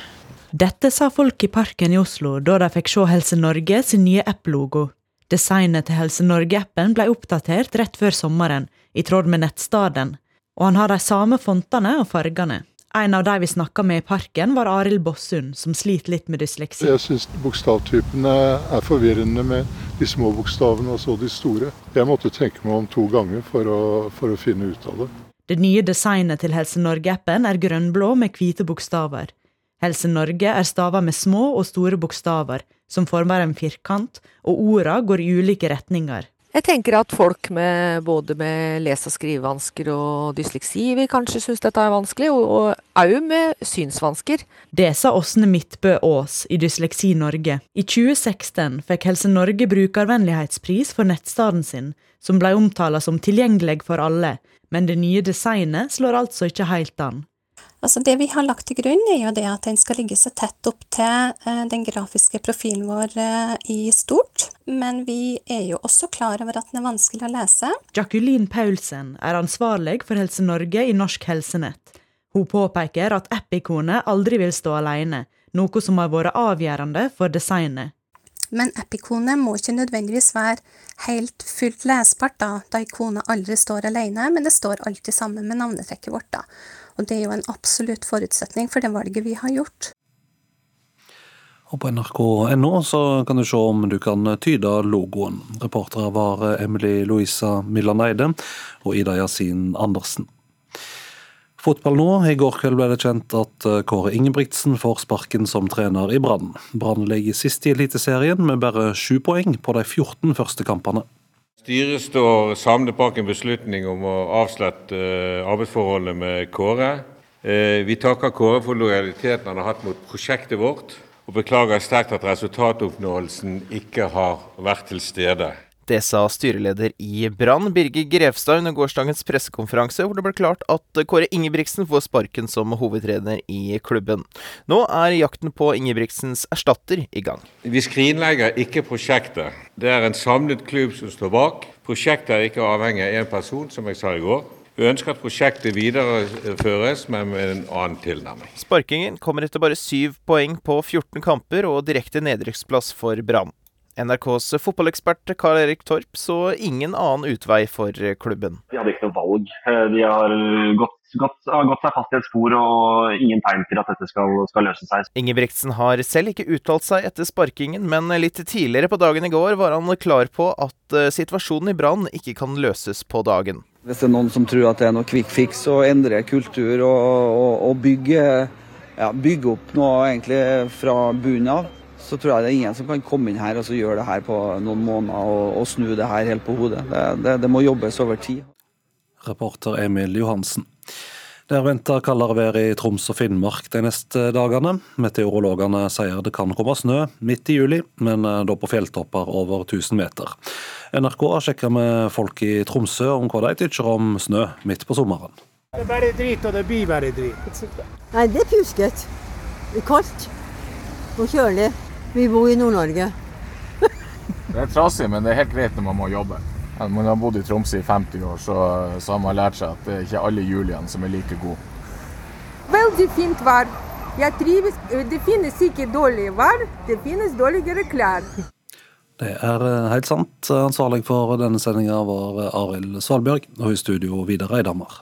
Dette sa folk i Parken i Oslo da de fikk se Helse Norge sin nye app-logo. Designet til Helse Norge-appen ble oppdatert rett før sommeren, i tråd med nettstaden, og han har de samme fontene og fargene. En av de vi snakka med i parken, var Arild Bossund, som sliter litt med dysleksi. Jeg syns bokstavtypene er forvirrende med de små bokstavene og så de store. Jeg måtte tenke meg om to ganger for å, for å finne ut av det. Det nye designet til Helse Norge-appen er grønnblå med hvite bokstaver. Helse Norge er stavet med små og store bokstaver, som former en firkant, og orda går i ulike retninger. Jeg tenker at folk med både med lese- og skrivevansker og dysleksi vil kanskje synes dette er vanskelig, og òg med synsvansker. Det sa Åsne Midtbø Aas i Dysleksi Norge. I 2016 fikk Helse Norge brukervennlighetspris for nettstedet sin, som ble omtala som tilgjengelig for alle, men det nye designet slår altså ikke helt an. Altså det vi har lagt til grunn, er jo det at den skal ligge så tett opp til eh, den grafiske profilen vår eh, i stort. Men vi er jo også klar over at den er vanskelig å lese. Jacqueline Paulsen er ansvarlig for Helse Norge i Norsk Helsenett. Hun påpeker at app-ikonet aldri vil stå alene, noe som har vært avgjørende for designet. Men app-ikonet må ikke nødvendigvis være helt fullt lesbart, da, da ikonet aldri står alene, men det står alltid sammen med navnetrekket vårt. da. Og det er jo en absolutt forutsetning for det valget vi har gjort. Og på nrk.no så kan du se om du kan tyde logoen. Reportere var Emily Louisa Milland Eide og Ida Yasin Andersen. Fotball nå. I går kveld ble det kjent at Kåre Ingebrigtsen får sparken som trener i Brann. Brann ligger sist i Eliteserien med bare sju poeng på de 14 første kampene. Styret står samlet bak en beslutning om å avslutte arbeidsforholdet med Kåre. Vi takker Kåre for lojaliteten han har hatt mot prosjektet vårt, og beklager sterkt at resultatoppnåelsen ikke har vært til stede. Det sa styreleder i Brann, Birger Grevstad, under gårsdagens pressekonferanse, hvor det ble klart at Kåre Ingebrigtsen får sparken som hovedtrener i klubben. Nå er jakten på Ingebrigtsens erstatter i gang. Vi skrinlegger ikke prosjektet. Det er en samlet klubb som står bak. Prosjektet er ikke avhengig av én person, som jeg sa i går. Vi ønsker at prosjektet videreføres, men med en annen tilnærming. Sparkingen kommer etter bare syv poeng på 14 kamper og direkte nedrykksplass for Brann. NRKs fotballekspert Karl Erik Torp så ingen annen utvei for klubben. De hadde ikke noe valg. De har gått, gått, har gått seg fast i et spor og ingen tegn til at dette skal, skal løse seg. Ingebrigtsen har selv ikke uttalt seg etter sparkingen, men litt tidligere på dagen i går var han klar på at situasjonen i Brann ikke kan løses på dagen. Hvis det er noen som tror at det er noe quick fix å endre kultur og, og, og bygge, ja, bygge opp noe egentlig fra bunnen av, så tror jeg det er ingen som kan komme inn her og gjøre det her på noen måneder og, og snu det her helt på hodet. Det, det, det, må jobbes over tid. Reporter Emil Johansen. Det er venta kaldere vær i Troms og Finnmark de neste dagene. Meteorologene sier det kan komme snø midt i juli, men da på fjelltopper over 1000 meter. NRK har sjekka med folk i Tromsø om hva de tykker om snø midt på sommeren. Det er bare drit, og det blir bare drit. Nei, det er pjuskete. Det er kaldt og kjølig. Vi bor i Nord-Norge. det er trasig, men det er helt greit når man må jobbe. Når man har bodd i Tromsø i 50 år, så, så, har man lært seg at det er ikke alle juliene som er like gode. Veldig fint vær. Jeg trives. Det finnes ikke dårlig vær, det finnes dårligere klær. Det er helt sant. Ansvarlig for denne sendinga var Arild Svalbjørg, og i studio Vidar Eidhammer.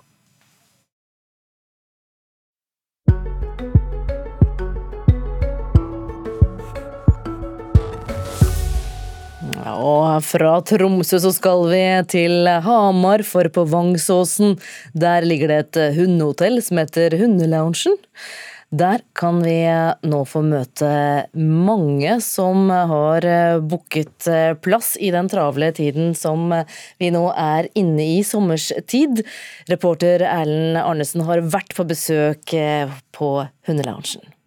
Og fra Tromsø så skal vi til Hamar, for på Vangsåsen der ligger det et hundehotell som heter Hundeloungen. Der kan vi nå få møte mange som har booket plass i den travle tiden som vi nå er inne i sommerstid. Reporter Erlend Arnesen har vært på besøk på Hundeloungen.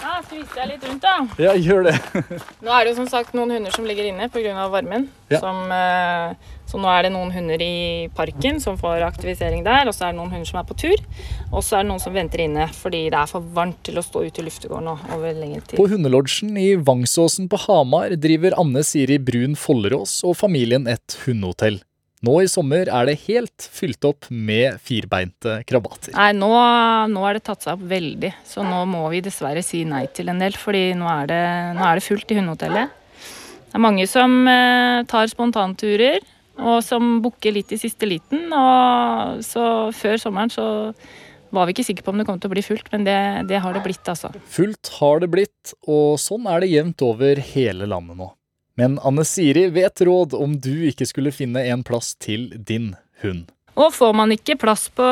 Ja, så viser jeg litt rundt, da. Ja, gjør det. nå er det jo som sagt noen hunder som ligger inne pga. varmen. Ja. Som, så nå er det noen hunder i parken som får aktivisering der. Og så er det noen hunder som er på tur. Og så er det noen som venter inne fordi det er for varmt til å stå ute i luftegården nå over lengre tid. På hundelodgen i Vangsåsen på Hamar driver Anne Siri Brun Follerås og familien et hundehotell. Nå i sommer er det helt fylt opp med firbeinte krabater. Nei, nå, nå er det tatt seg opp veldig, så nå må vi dessverre si nei til en del. fordi nå er det, nå er det fullt i hundehotellet. Det er mange som eh, tar spontanturer, og som booker litt i siste liten. Og så før sommeren så var vi ikke sikre på om det kom til å bli fullt, men det, det har det blitt, altså. Fullt har det blitt, og sånn er det jevnt over hele landet nå. Men Anne Siri vet råd om du ikke skulle finne en plass til din hund. Og får man ikke plass på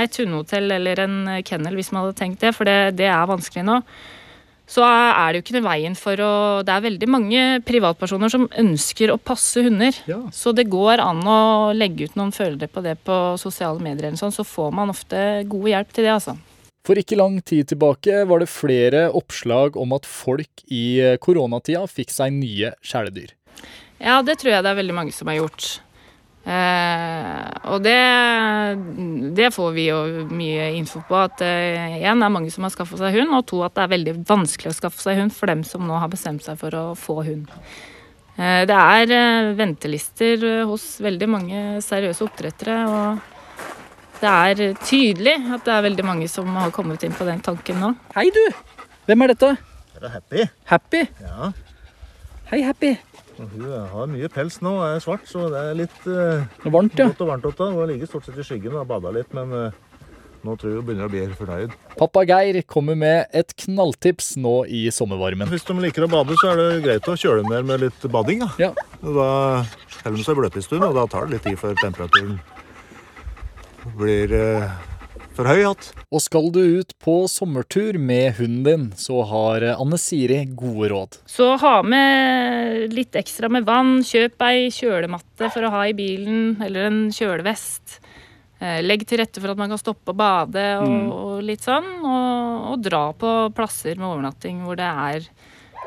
et hundehotell eller en kennel hvis man hadde tenkt det, for det, det er vanskelig nå, så er det jo ikke noe veien for å Det er veldig mange privatpersoner som ønsker å passe hunder. Ja. Så det går an å legge ut noen følgere på det på sosiale medier, eller sånn, så får man ofte god hjelp til det, altså. For ikke lang tid tilbake var det flere oppslag om at folk i koronatida fikk seg nye kjæledyr. Ja, det tror jeg det er veldig mange som har gjort. Eh, og det, det, får vi jo mye info på. At eh, er mange som har skaffa seg hund, og to at det er veldig vanskelig å skaffe seg hund for dem som nå har bestemt seg for å få hund. Eh, det er eh, ventelister hos veldig mange seriøse oppdrettere. Og det er tydelig at det er veldig mange som har kommet inn på den tanken nå. Hei, du! Hvem er dette? Det er Happy. Happy? Ja. Hei, Happy. Hun har mye pels nå og er svart, så det er litt uh, varmt, ja. godt og varmt oppe. Hun ligger stort sett i skyggen og har bada litt, men uh, nå tror jeg hun begynner å bli fornøyd. Pappa Geir kommer med et knalltips nå i sommervarmen. Hvis de liker å bade, så er det greit å kjøle ned med litt bading. Da, ja. da heller de seg bløte en stund, og da tar det litt tid før temperaturen blir uh, for høy hatt. Og skal du ut på sommertur med hunden din, så har Anne Siri gode råd. Så ha med litt ekstra med vann. Kjøp ei kjølematte for å ha i bilen, eller en kjølevest. Eh, legg til rette for at man kan stoppe og bade og, mm. og litt sånn. Og, og, dra på plasser med overnatting hvor det er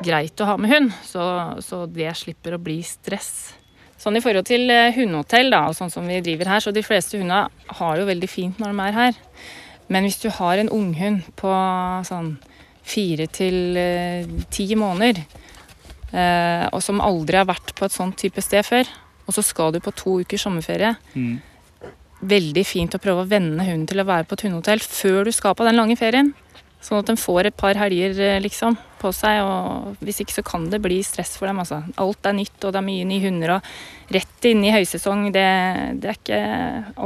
greit å ha med hund, så, så det slipper å bli stress. Sånn I forhold til eh, hundehotell, da, sånn som vi driver her, så de fleste hundene har jo veldig fint når de er her. Men hvis du har en unghund på sånn fire til eh, ti måneder, eh, og som aldri har vært på et sånt type sted før, og så skal du på to ukers sommerferie mm. Veldig fint å prøve å venne hunden til å være på et hundehotell før du skal på den lange ferien. Sånn at de får et par helger liksom, på seg. og Hvis ikke så kan det bli stress for dem. Altså. Alt er nytt, og det er mye nye hunder. og Rett inn i høysesong, det, det er ikke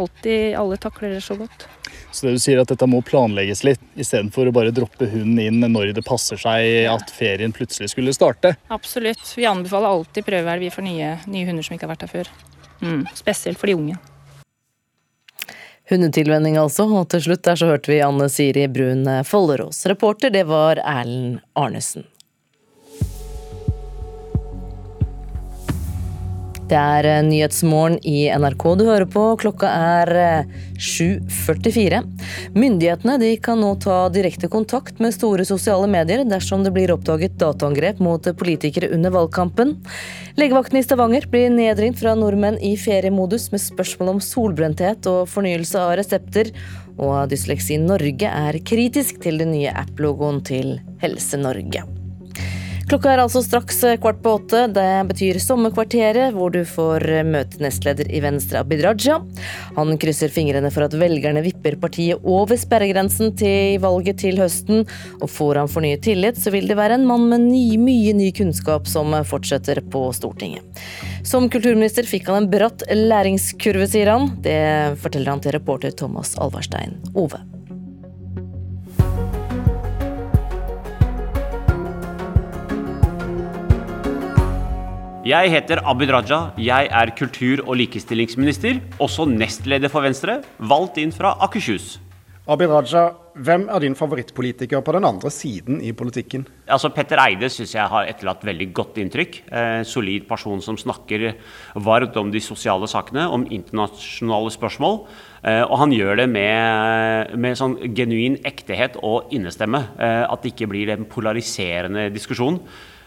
alltid alle takler det så godt. Så det du sier at dette må planlegges litt, istedenfor å bare droppe hunden inn når det passer seg at ferien plutselig skulle starte? Absolutt. Vi anbefaler alltid prøvehelg for nye, nye, hunder som ikke har vært her før. Mm. Spesielt for de unge. Hundetilvenning altså, og til slutt der så hørte vi Anne Siri Brun Follerås. Reporter det var Erlend Arnesen. Det er eh, Nyhetsmorgen i NRK du hører på. Klokka er 7.44. Eh, Myndighetene kan nå ta direkte kontakt med store sosiale medier dersom det blir oppdaget dataangrep mot politikere under valgkampen. Legevakten i Stavanger blir nedringt fra nordmenn i feriemodus med spørsmål om solbrenthet og fornyelse av resepter. Og Dysleksi Norge er kritisk til den nye app-logoen til Helse Norge. Klokka er altså straks eh, kvart på åtte. Det betyr Sommerkvarteret, hvor du får eh, møte nestleder i Venstre Abid Raja. Han krysser fingrene for at velgerne vipper partiet over sperregrensen til valget til høsten. Og får han fornyet tillit, så vil det være en mann med ny, mye ny kunnskap som fortsetter på Stortinget. Som kulturminister fikk han en bratt læringskurve, sier han. Det forteller han til reporter Thomas Alvarstein Ove. Jeg heter Abid Raja. Jeg er kultur- og likestillingsminister, også nestleder for Venstre, valgt inn fra Akershus. Abid Raja, hvem er din favorittpolitiker på den andre siden i politikken? Altså, Petter Eide syns jeg har etterlatt veldig godt inntrykk. Eh, solid person som snakker varmt om de sosiale sakene, om internasjonale spørsmål. Eh, og han gjør det med, med sånn genuin ektehet og innestemme. Eh, at det ikke blir en polariserende diskusjon.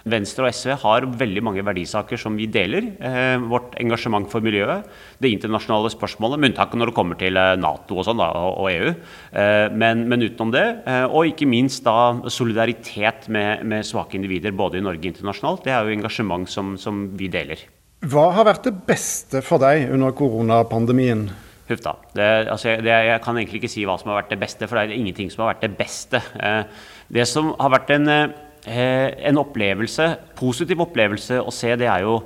Venstre og SV har veldig mange verdisaker som vi deler. Eh, vårt engasjement for miljøet, det internasjonale spørsmålet, med unntak når det kommer til eh, Nato og, sånn da, og, EU. Eh, men, men, utenom det, og ikke minst da solidaritet med, med, svake individer både i Norge og internasjonalt, det er jo engasjement som, som vi deler. Hva har vært det beste for deg under koronapandemien? Huff da. Det, altså, det, jeg kan egentlig ikke si hva som har vært det beste, for det er ingenting som har vært det beste. Det som har vært en en opplevelse, positiv opplevelse å se, det er jo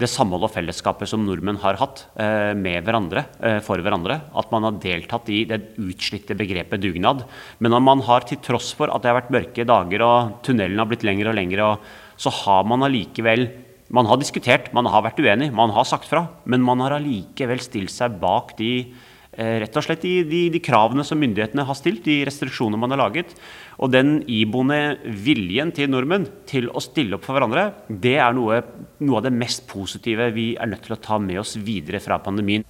det samhold og fellesskapet som nordmenn har hatt eh, med hverandre, eh, for hverandre. At man har deltatt i det utslitte begrepet dugnad. Men når man har, til tross for at det har vært mørke dager og tunnelen har blitt lengre og lengre, så har man allikevel Man har diskutert, man har vært uenig, man har sagt fra. Men man har allikevel stilt seg bak de rett og slett de, de, de, kravene som myndighetene har stilt, de restriksjonene man har laget. Og den iboende viljen til nordmenn til å stille opp for hverandre, det er noe, noe av det mest positive vi er nødt til å ta med oss videre fra pandemien.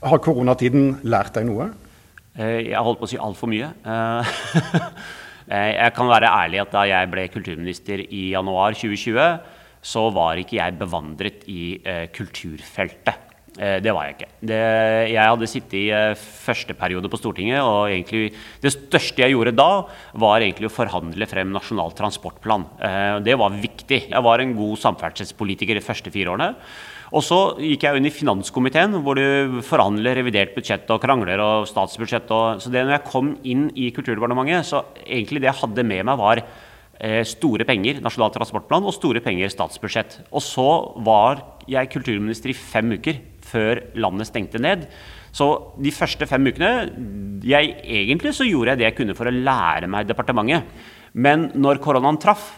Har koronatiden lært deg noe? Jeg har holdt på å si altfor mye. Jeg kan være ærlig at da jeg ble kulturminister i januar 2020, så var ikke jeg bevandret i kulturfeltet. Det var jeg ikke. Det, jeg hadde sittet i første periode på Stortinget, og egentlig det største jeg gjorde da, var egentlig å forhandle frem Nasjonal transportplan. Det var viktig. Jeg var en god samferdselspolitiker de første fire årene. Og så gikk jeg inn i finanskomiteen, hvor du forhandler revidert budsjett og krangler og statsbudsjett. Og, så det når jeg kom inn i Kulturdepartementet, så egentlig det jeg hadde med meg, var eh, store penger, Nasjonal transportplan, og store penger statsbudsjett. Og så var jeg kulturminister i fem uker før landet stengte ned. Så de første fem ukene jeg, Egentlig så gjorde jeg det jeg kunne for å lære meg departementet. Men når koronaen traff,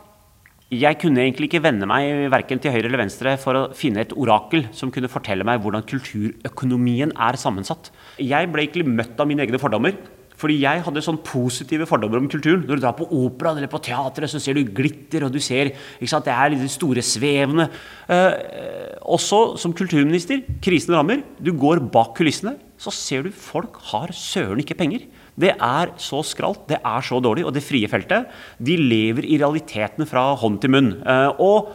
jeg kunne egentlig ikke vende meg verken til høyre eller venstre for å finne et orakel som kunne fortelle meg hvordan kulturøkonomien er sammensatt. Jeg ble egentlig møtt av mine egne fordommer. Fordi jeg hadde sånn positive fordommer om kulturen. Når du drar på opera eller på teatret, så ser du glitter, og du ser ikke sant, det er litt store svevende Eh, også som kulturminister, krisen rammer. Du går bak kulissene, så ser du folk har søren ikke penger. Det er så skralt, det er så dårlig. Og det frie feltet, de lever i realitetene fra hånd til munn. Og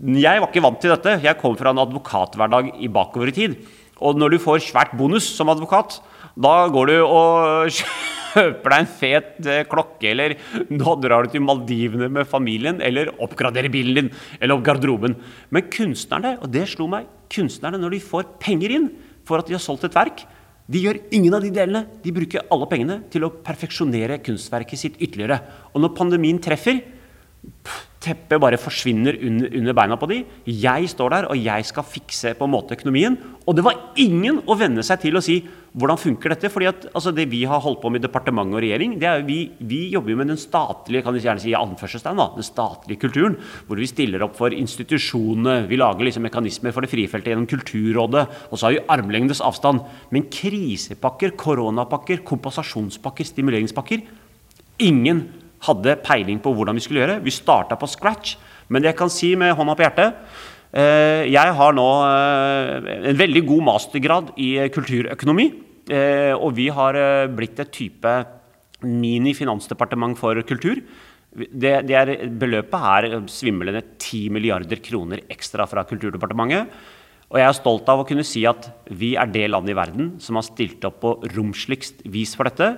jeg var ikke vant til dette. Jeg kom fra en advokathverdag i bakover i tid. Og når du får svært bonus som advokat, da går du og kjøper deg en fet klokke, eller nå drar du til Maldivene med familien, eller oppgraderer bilen din, eller opp garderoben. Men kunstnerne, og det slo meg, kunstnerne når de får penger inn for at de har solgt et verk, de gjør ingen av de delene. De bruker alle pengene til å perfeksjonere kunstverket sitt ytterligere. Og når pandemien treffer, teppet bare forsvinner under, under, beina på de. Jeg står der, og jeg skal fikse på en måte økonomien. Og det var ingen å venne seg til å si hvordan funker dette? fordi at altså, Det vi har holdt på med i departement og regjering, det er vi, vi jobber med den statlige kan vi gjerne si, da, den statlige kulturen. Hvor vi stiller opp for institusjonene. Vi lager liksom mekanismer for det frie feltet gjennom Kulturrådet. Og så har vi armlengdes avstand. Men krisepakker, koronapakker, kompensasjonspakker, stimuleringspakker Ingen hadde peiling på hvordan vi skulle gjøre. Vi starta på scratch. Men det jeg kan si med hånda på hjertet Jeg har nå eh, en veldig god mastergrad i kulturøkonomi. Eh, og vi har blitt et type mini-finansdepartement for kultur. Det, det er, beløpet er svimlende 10 milliarder kroner ekstra fra Kulturdepartementet. Og jeg er stolt av å kunne si at vi er det landet i verden som har stilt opp på romsligst vis for dette.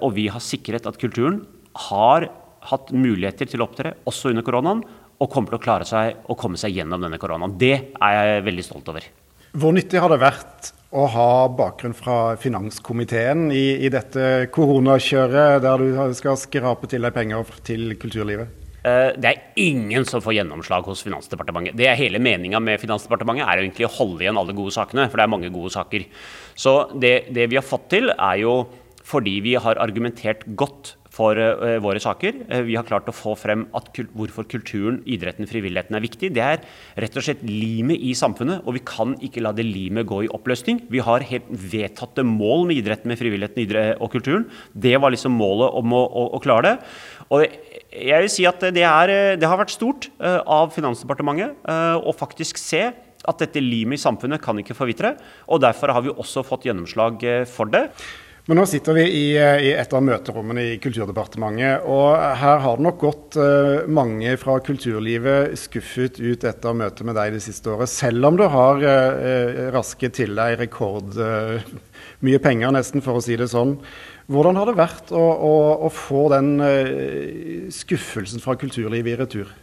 Og vi har sikret at kulturen har hatt muligheter til å opptre også under koronaen, og kommer til å klare seg og komme seg gjennom denne koronaen. Det er jeg veldig stolt over. Hvor nyttig har det vært å ha bakgrunn fra finanskomiteen i, i dette koronakjøret, der du skal skrape til deg penger til kulturlivet? Eh, det er ingen som får gjennomslag hos Finansdepartementet. Det er Hele meninga med Finansdepartementet er egentlig å holde igjen alle gode sakene, for det er mange gode saker. Så det, det vi har fått til, er jo fordi vi har argumentert godt for uh, våre saker. Uh, vi har klart å få frem kul hvorfor kulturen, idretten, frivilligheten er viktig. Det er rett og slett limet i samfunnet, og vi kan ikke la det limet gå i oppløsning. Vi har helt vedtatte mål med idretten, med frivilligheten idrett og kulturen. Det var liksom målet om å, å, å klare det. Og jeg vil si at det, er, det har vært stort av Finansdepartementet å faktisk se at dette limet i samfunnet kan ikke forvitre. og Derfor har vi også fått gjennomslag for det. Men nå sitter vi i, i, et av møterommene i Kulturdepartementet, og her har det nok gått uh, mange fra kulturlivet skuffet ut etter møtet med deg det siste året, selv om du har uh, rasket til deg rekord uh, mye penger, nesten, for å si det sånn. Hvordan har det vært å, å, å få den skuffelsen fra kulturlivet i retur?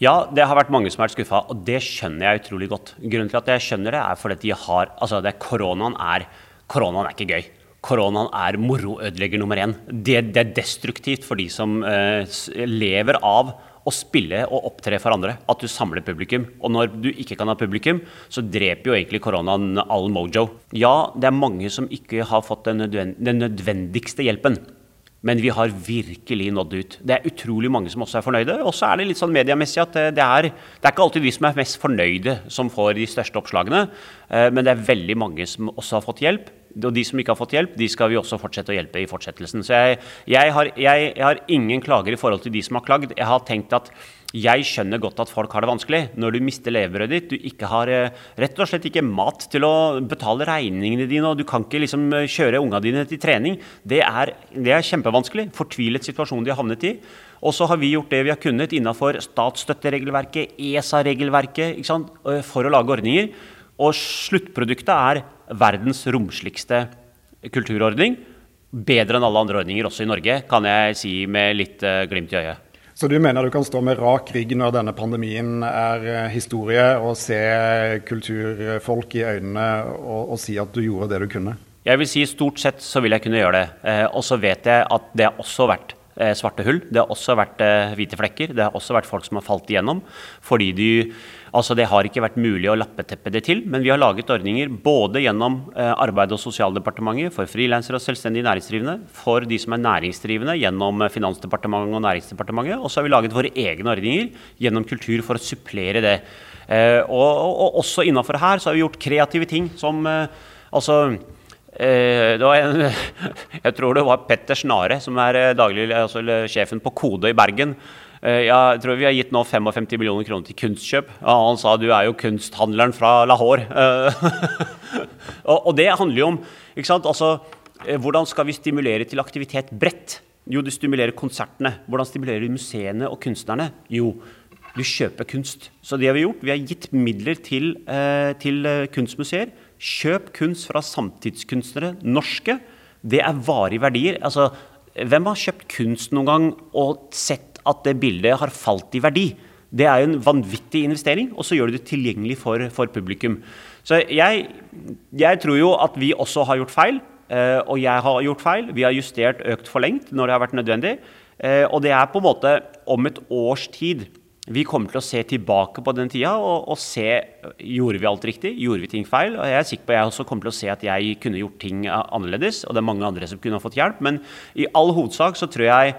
Ja, det har vært mange som har vært skuffa, og det skjønner jeg utrolig godt. Grunnen til at jeg skjønner det, er fordi de har Altså, det, koronaen er Koronaen er ikke gøy koronaen er moroødelegger nummer én. Det, det, er destruktivt for de som eh, lever av å spille og opptre for andre. At du samler publikum. Og når du ikke kan ha publikum, så dreper jo egentlig koronaen all mojo. Ja, det er mange som ikke har fått den, nødvend den nødvendigste hjelpen. Men vi har virkelig nådd ut. Det er utrolig mange som også er fornøyde. Og så er det litt sånn mediemessig at det er, det er ikke alltid de som er mest fornøyde som får de største oppslagene. Eh, men det er veldig mange som også har fått hjelp Og de som ikke har fått hjelp, de skal vi også fortsette å hjelpe i fortsettelsen. Så jeg, jeg, har, jeg, jeg har ingen klager i forhold til de som har klagd. Jeg har tenkt at jeg skjønner godt at folk har det vanskelig. Når du mister levebrødet ditt, du ikke har eh, rett og slett ikke mat til å betale regningene dine, og du kan ikke liksom eh, kjøre unga dine til trening. Det er, det er kjempevanskelig. Fortvilet situasjon de har havnet i. Og så har vi gjort det vi har kunnet innenfor statsstøtteregelverket, ESA-regelverket, eh, for å lage ordninger. Og sluttproduktet er verdens romsligste kulturordning. Bedre enn alle andre ordninger, også i Norge, kan jeg si med litt eh, glimt i øyet. Så du mener du kan stå med rak rygg når denne pandemien er eh, historie, og se kulturfolk i øynene og, og si at du gjorde det du kunne? Jeg vil si Stort sett så vil jeg kunne gjøre det. Eh, og så vet jeg at det har også vært eh, svarte hull. Det har også vært eh, hvite flekker. Det har også vært folk som har falt igjennom. Fordi de, altså det har ikke vært mulig å lappeteppe det til. Men vi har laget ordninger både gjennom eh, Arbeid- og sosialdepartementet for frilansere og selvstendig næringsdrivende, for de som er næringsdrivende gjennom eh, Finansdepartementet og Næringsdepartementet. Og så har vi laget våre egne ordninger gjennom kultur for å supplere det. Eh, og, og, og også innafor her så har vi gjort kreative ting som altså en, jeg tror det var Petter Snare, som er daglig, altså, sjefen på Kode i Bergen. Eh, jeg tror vi har gitt nå 55 millioner kroner til kunstkjøp. Og han sa du er jo kunsthandleren fra Lahore. og, og, det handler jo om ikke sant? Altså, hvordan skal vi stimulere til aktivitet bredt? Jo, du stimulerer konsertene. Hvordan stimulerer du museene og kunstnerne? Jo, du kjøper kunst. Så det har vi gjort. Vi har gitt midler til, til kunstmuseer Kjøp kunst fra samtidskunstnere, norske. Det er varige verdier. Altså, hvem har kjøpt kunst noen gang og sett at det bildet har falt i verdi? Det er jo en vanvittig investering, og så gjør du det tilgjengelig for, for publikum. Så jeg, jeg, tror jo at vi også har gjort feil, eh, og jeg har gjort feil. Vi har justert økt forlengt når det har vært nødvendig. Eh, og det er på en måte om et års tid vi kommer til å se tilbake på den tida og, og, se gjorde vi alt riktig, gjorde vi ting feil. og Jeg er sikker på at jeg også kommer til å se at jeg kunne gjort ting annerledes, og det er mange andre som kunne ha fått hjelp. Men i all hovedsak så tror jeg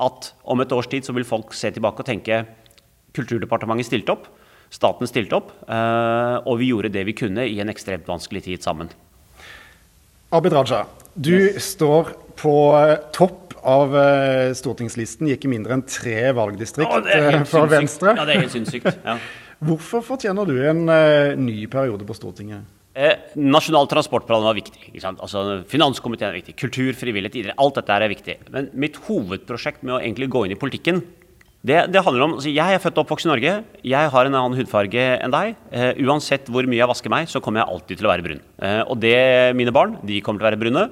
at om et års tid så vil folk se tilbake og tenke Kulturdepartementet stilte opp, staten stilte opp, eh, og vi gjorde det vi kunne i en ekstremt vanskelig tid sammen. Abid Raja, du yes. står på eh, topp av uh, stortingslisten i mindre enn tre valgdistrikt oh, fra Venstre. Ja, det er helt sinnssykt. Ja. Hvorfor fortjener du en ny periode på Stortinget? Eh, nasjonal transportplan var viktig. Altså, Finanskomiteen er viktig. Kultur, frivillighet, idrett. Alt dette er viktig. Men mitt hovedprosjekt med å egentlig gå inn i politikken, det, det handler om altså, Jeg er født og oppvokst i Norge. Jeg har en annen hudfarge enn deg. Eh, uansett hvor mye jeg vasker meg, så kommer jeg alltid til å være brun. Eh, og det mine barn, de kommer til å være brune.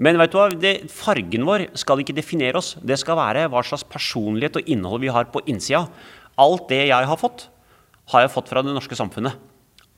Men vet du hva, det, fargen vår skal ikke definere oss. Det skal være hva slags personlighet og innhold vi har på innsida. Alt det jeg har fått, har jeg fått fra det norske samfunnet.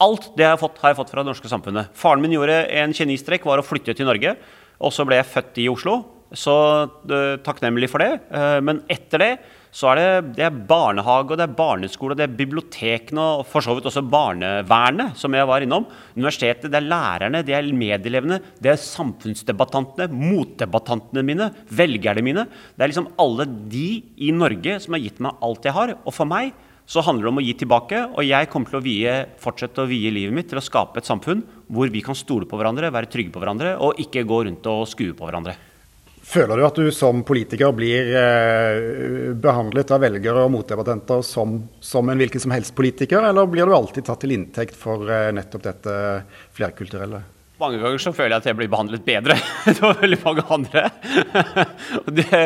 Alt det jeg har fått, har jeg fått fra det norske samfunnet. Faren min gjorde en genistrek, var å flytte til Norge. Og så ble jeg født i Oslo. Så uh, takknemlig for det. Uh, men etter det så er det, det er barnehage, og det er barneskole, og det er bibliotekene og for så vidt også barnevernet, som jeg var innom. Universitetet, det er lærerne, det er medelevene, det er samfunnsdebattantene, motdebattantene mine, velgerne mine. Det er liksom alle de i Norge som har gitt meg alt jeg har. Og for meg så handler det om å gi tilbake, og jeg kommer til å vie, fortsette å vie livet mitt til å skape et samfunn hvor vi kan stole på hverandre, være trygge på hverandre, og ikke gå rundt og skue på hverandre. Føler du at du som politiker blir eh, behandlet av velgere og motdebattenter som, som, en hvilken som helst politiker, eller blir du alltid tatt til inntekt for eh, nettopp dette flerkulturelle? Mange ganger så føler jeg at jeg blir behandlet bedre enn veldig mange andre. det,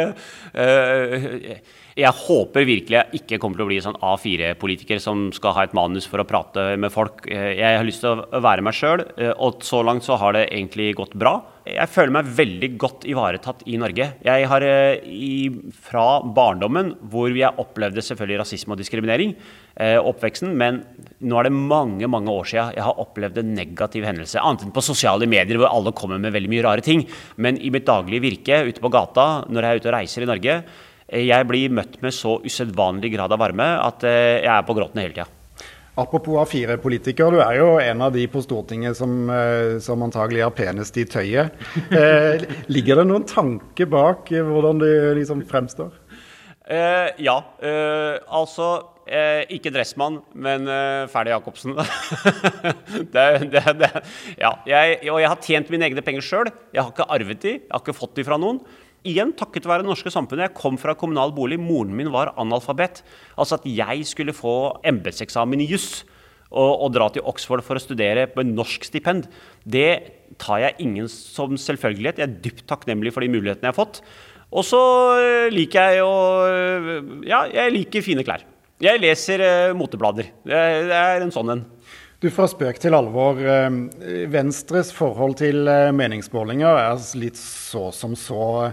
eh, jeg håper virkelig jeg ikke kommer til å bli sånn A4-politiker som skal ha et manus for å prate med folk. Eh, jeg har lyst til å være meg sjøl, eh, og så langt så har det egentlig gått bra. Jeg føler meg veldig godt ivaretatt i Norge. Jeg har eh, fra barndommen, hvor jeg opplevde selvfølgelig rasisme og diskriminering, oppveksten, men nå er det mange mange år siden jeg har opplevd en negativ hendelse. Annet enn på sosiale medier, hvor alle kommer med veldig mye rare ting. Men i mitt daglige virke ute på gata, når jeg er ute og reiser i Norge, jeg blir møtt med så usedvanlig grad av varme at eh, jeg er på gråten hele tida. Apropos A4-politiker, du er jo en av de på Stortinget som, eh, som antagelig har penest i tøyet. Eh, ligger det noen tanke bak hvordan du liksom fremstår? Eh, ja. Eh, altså Eh, ikke Dressmann, men eh, Ferdig Jacobsen. det, det, det, ja, jeg, og jeg har tjent mine egne penger sjøl. Jeg har ikke arvet de, jeg har ikke fått de fra noen. Igjen takket være det norske samfunnet. Jeg kom fra kommunal bolig. Moren min var analfabet. Altså at jeg skulle få embetseksamen i juss og, og, dra til Oxford for å studere på en norsk stipend, det tar jeg ingen som selvfølgelighet. Jeg er dypt takknemlig for de mulighetene jeg har fått. Og så eh, liker jeg å eh, Ja, jeg liker fine klær. Jeg leser uh, moteblader. Det er en sånn en. Du, Fra spøk til alvor. Venstres forhold til meningsmålinger er litt så som så.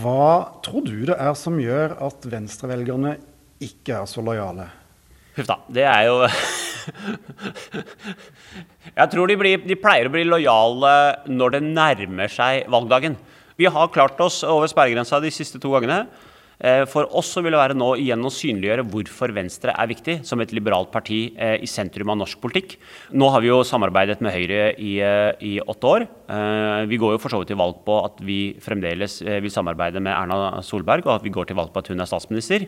Hva tror du det er som gjør at venstrevelgerne ikke er så lojale? Huff da. Det er jo Jeg tror de, blir, de, pleier å bli lojale når det nærmer seg valgdagen. Vi har klart oss over sperregrensa de siste to gangene. Eh, for oss så vil det være nå igjen å synliggjøre hvorfor Venstre er viktig som et liberalt parti eh, i sentrum av norsk politikk. Nå har vi jo samarbeidet med Høyre i, eh, i åtte år. Vi går jo for så vidt til valg på at vi fremdeles vil samarbeide med Erna Solberg, og at vi går til valg på at hun er statsminister.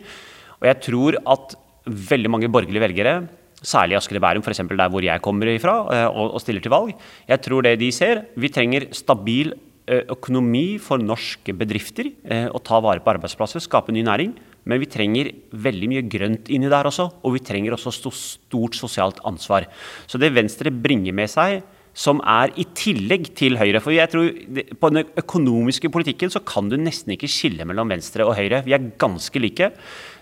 Og jeg tror at veldig mange borgerlige velgere særlig Asker og Bærum, f.eks. der hvor jeg kommer ifra, og stiller til valg. Jeg tror det de ser, vi trenger stabil økonomi for norske bedrifter. Å ta vare på arbeidsplasser, skape ny næring. Men vi trenger veldig mye grønt inni der også. Og vi trenger også stort sosialt ansvar. Så det Venstre bringer med seg, som er i tillegg til Høyre. For jeg tror På den økonomiske politikken så kan du nesten ikke skille mellom Venstre og Høyre. Vi er ganske like.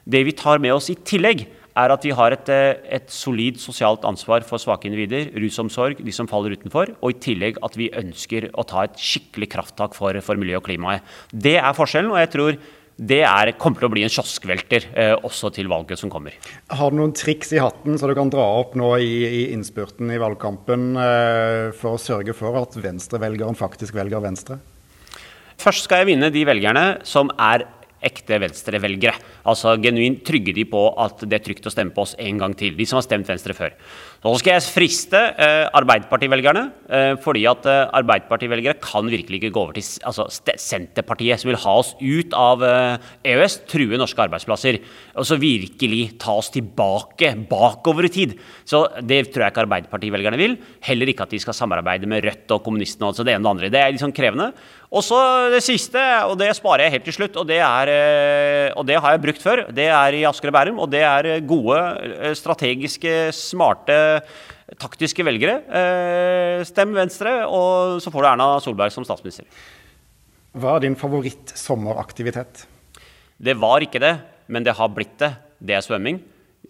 Det vi tar med oss i tillegg, er at vi har et, eh, et, solid sosialt ansvar for svake individer, rusomsorg, de som faller utenfor, og i tillegg at vi ønsker å ta et skikkelig krafttak for, for miljøet og klimaet. Det er forskjellen, og jeg tror det er, kommer til å bli en kioskvelter eh, også til valget som kommer. Har du noen triks i hatten så du kan dra opp nå i, i innspurten i valgkampen eh, for å sørge for at venstrevelgeren faktisk velger Venstre? Først skal jeg vinne de velgerne som er ekte venstrevelgere. Altså genuint trygge de på at det er trygt å stemme på oss en gang til. De som har stemt Venstre før. Nå skal jeg friste eh, Arbeiderpartivelgerne, eh, fordi at eh, Arbeiderpartivelgere kan virkelig ikke gå over til altså, Senterpartiet, som vil ha oss ut av eh, EØS, true norske arbeidsplasser. Og så virkelig ta oss tilbake, bakover i tid. Så det tror jeg ikke Arbeiderpartivelgerne vil. Heller ikke at de skal samarbeide med Rødt og kommunistene og altså det ene og det andre. Det er sånn krevende. Og så det siste, og det sparer jeg helt til slutt, og det, er, eh, og det har jeg brukt før. Det er i Asker og Bærum, og det er gode, eh, strategiske, smarte, taktiske velgere. Eh, stem Venstre, og så får du Erna Solberg som statsminister. Hva er din favoritt-sommeraktivitet? Det var ikke det, men det har blitt det. Det er svømming.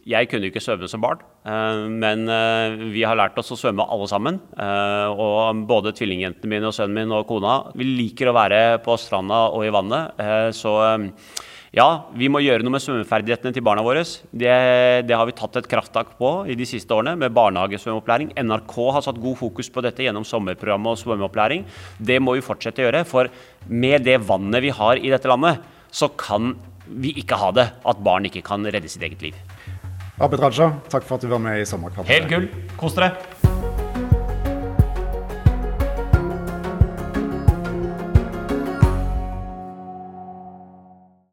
Jeg kunne ikke svømme som barn, eh, men eh, vi har lært oss å svømme alle sammen. Eh, og både tvillingjentene mine og sønnen min og kona vi liker å være på stranda og i vannet. Så ja, vi må gjøre noe med svømmeferdighetene til barna våre. Det, det, har vi tatt et krafttak på i de siste årene med barnehagesvømmeopplæring. NRK har satt god fokus på dette gjennom sommerprogrammet og svømmeopplæring. Det må vi fortsette å gjøre, for med det vannet vi har i dette landet, så kan vi ikke ha det at barn ikke kan redde sitt eget liv. Abid Raja, takk for at du var med i Sommerkvarteret. Helt gull. Kos dere.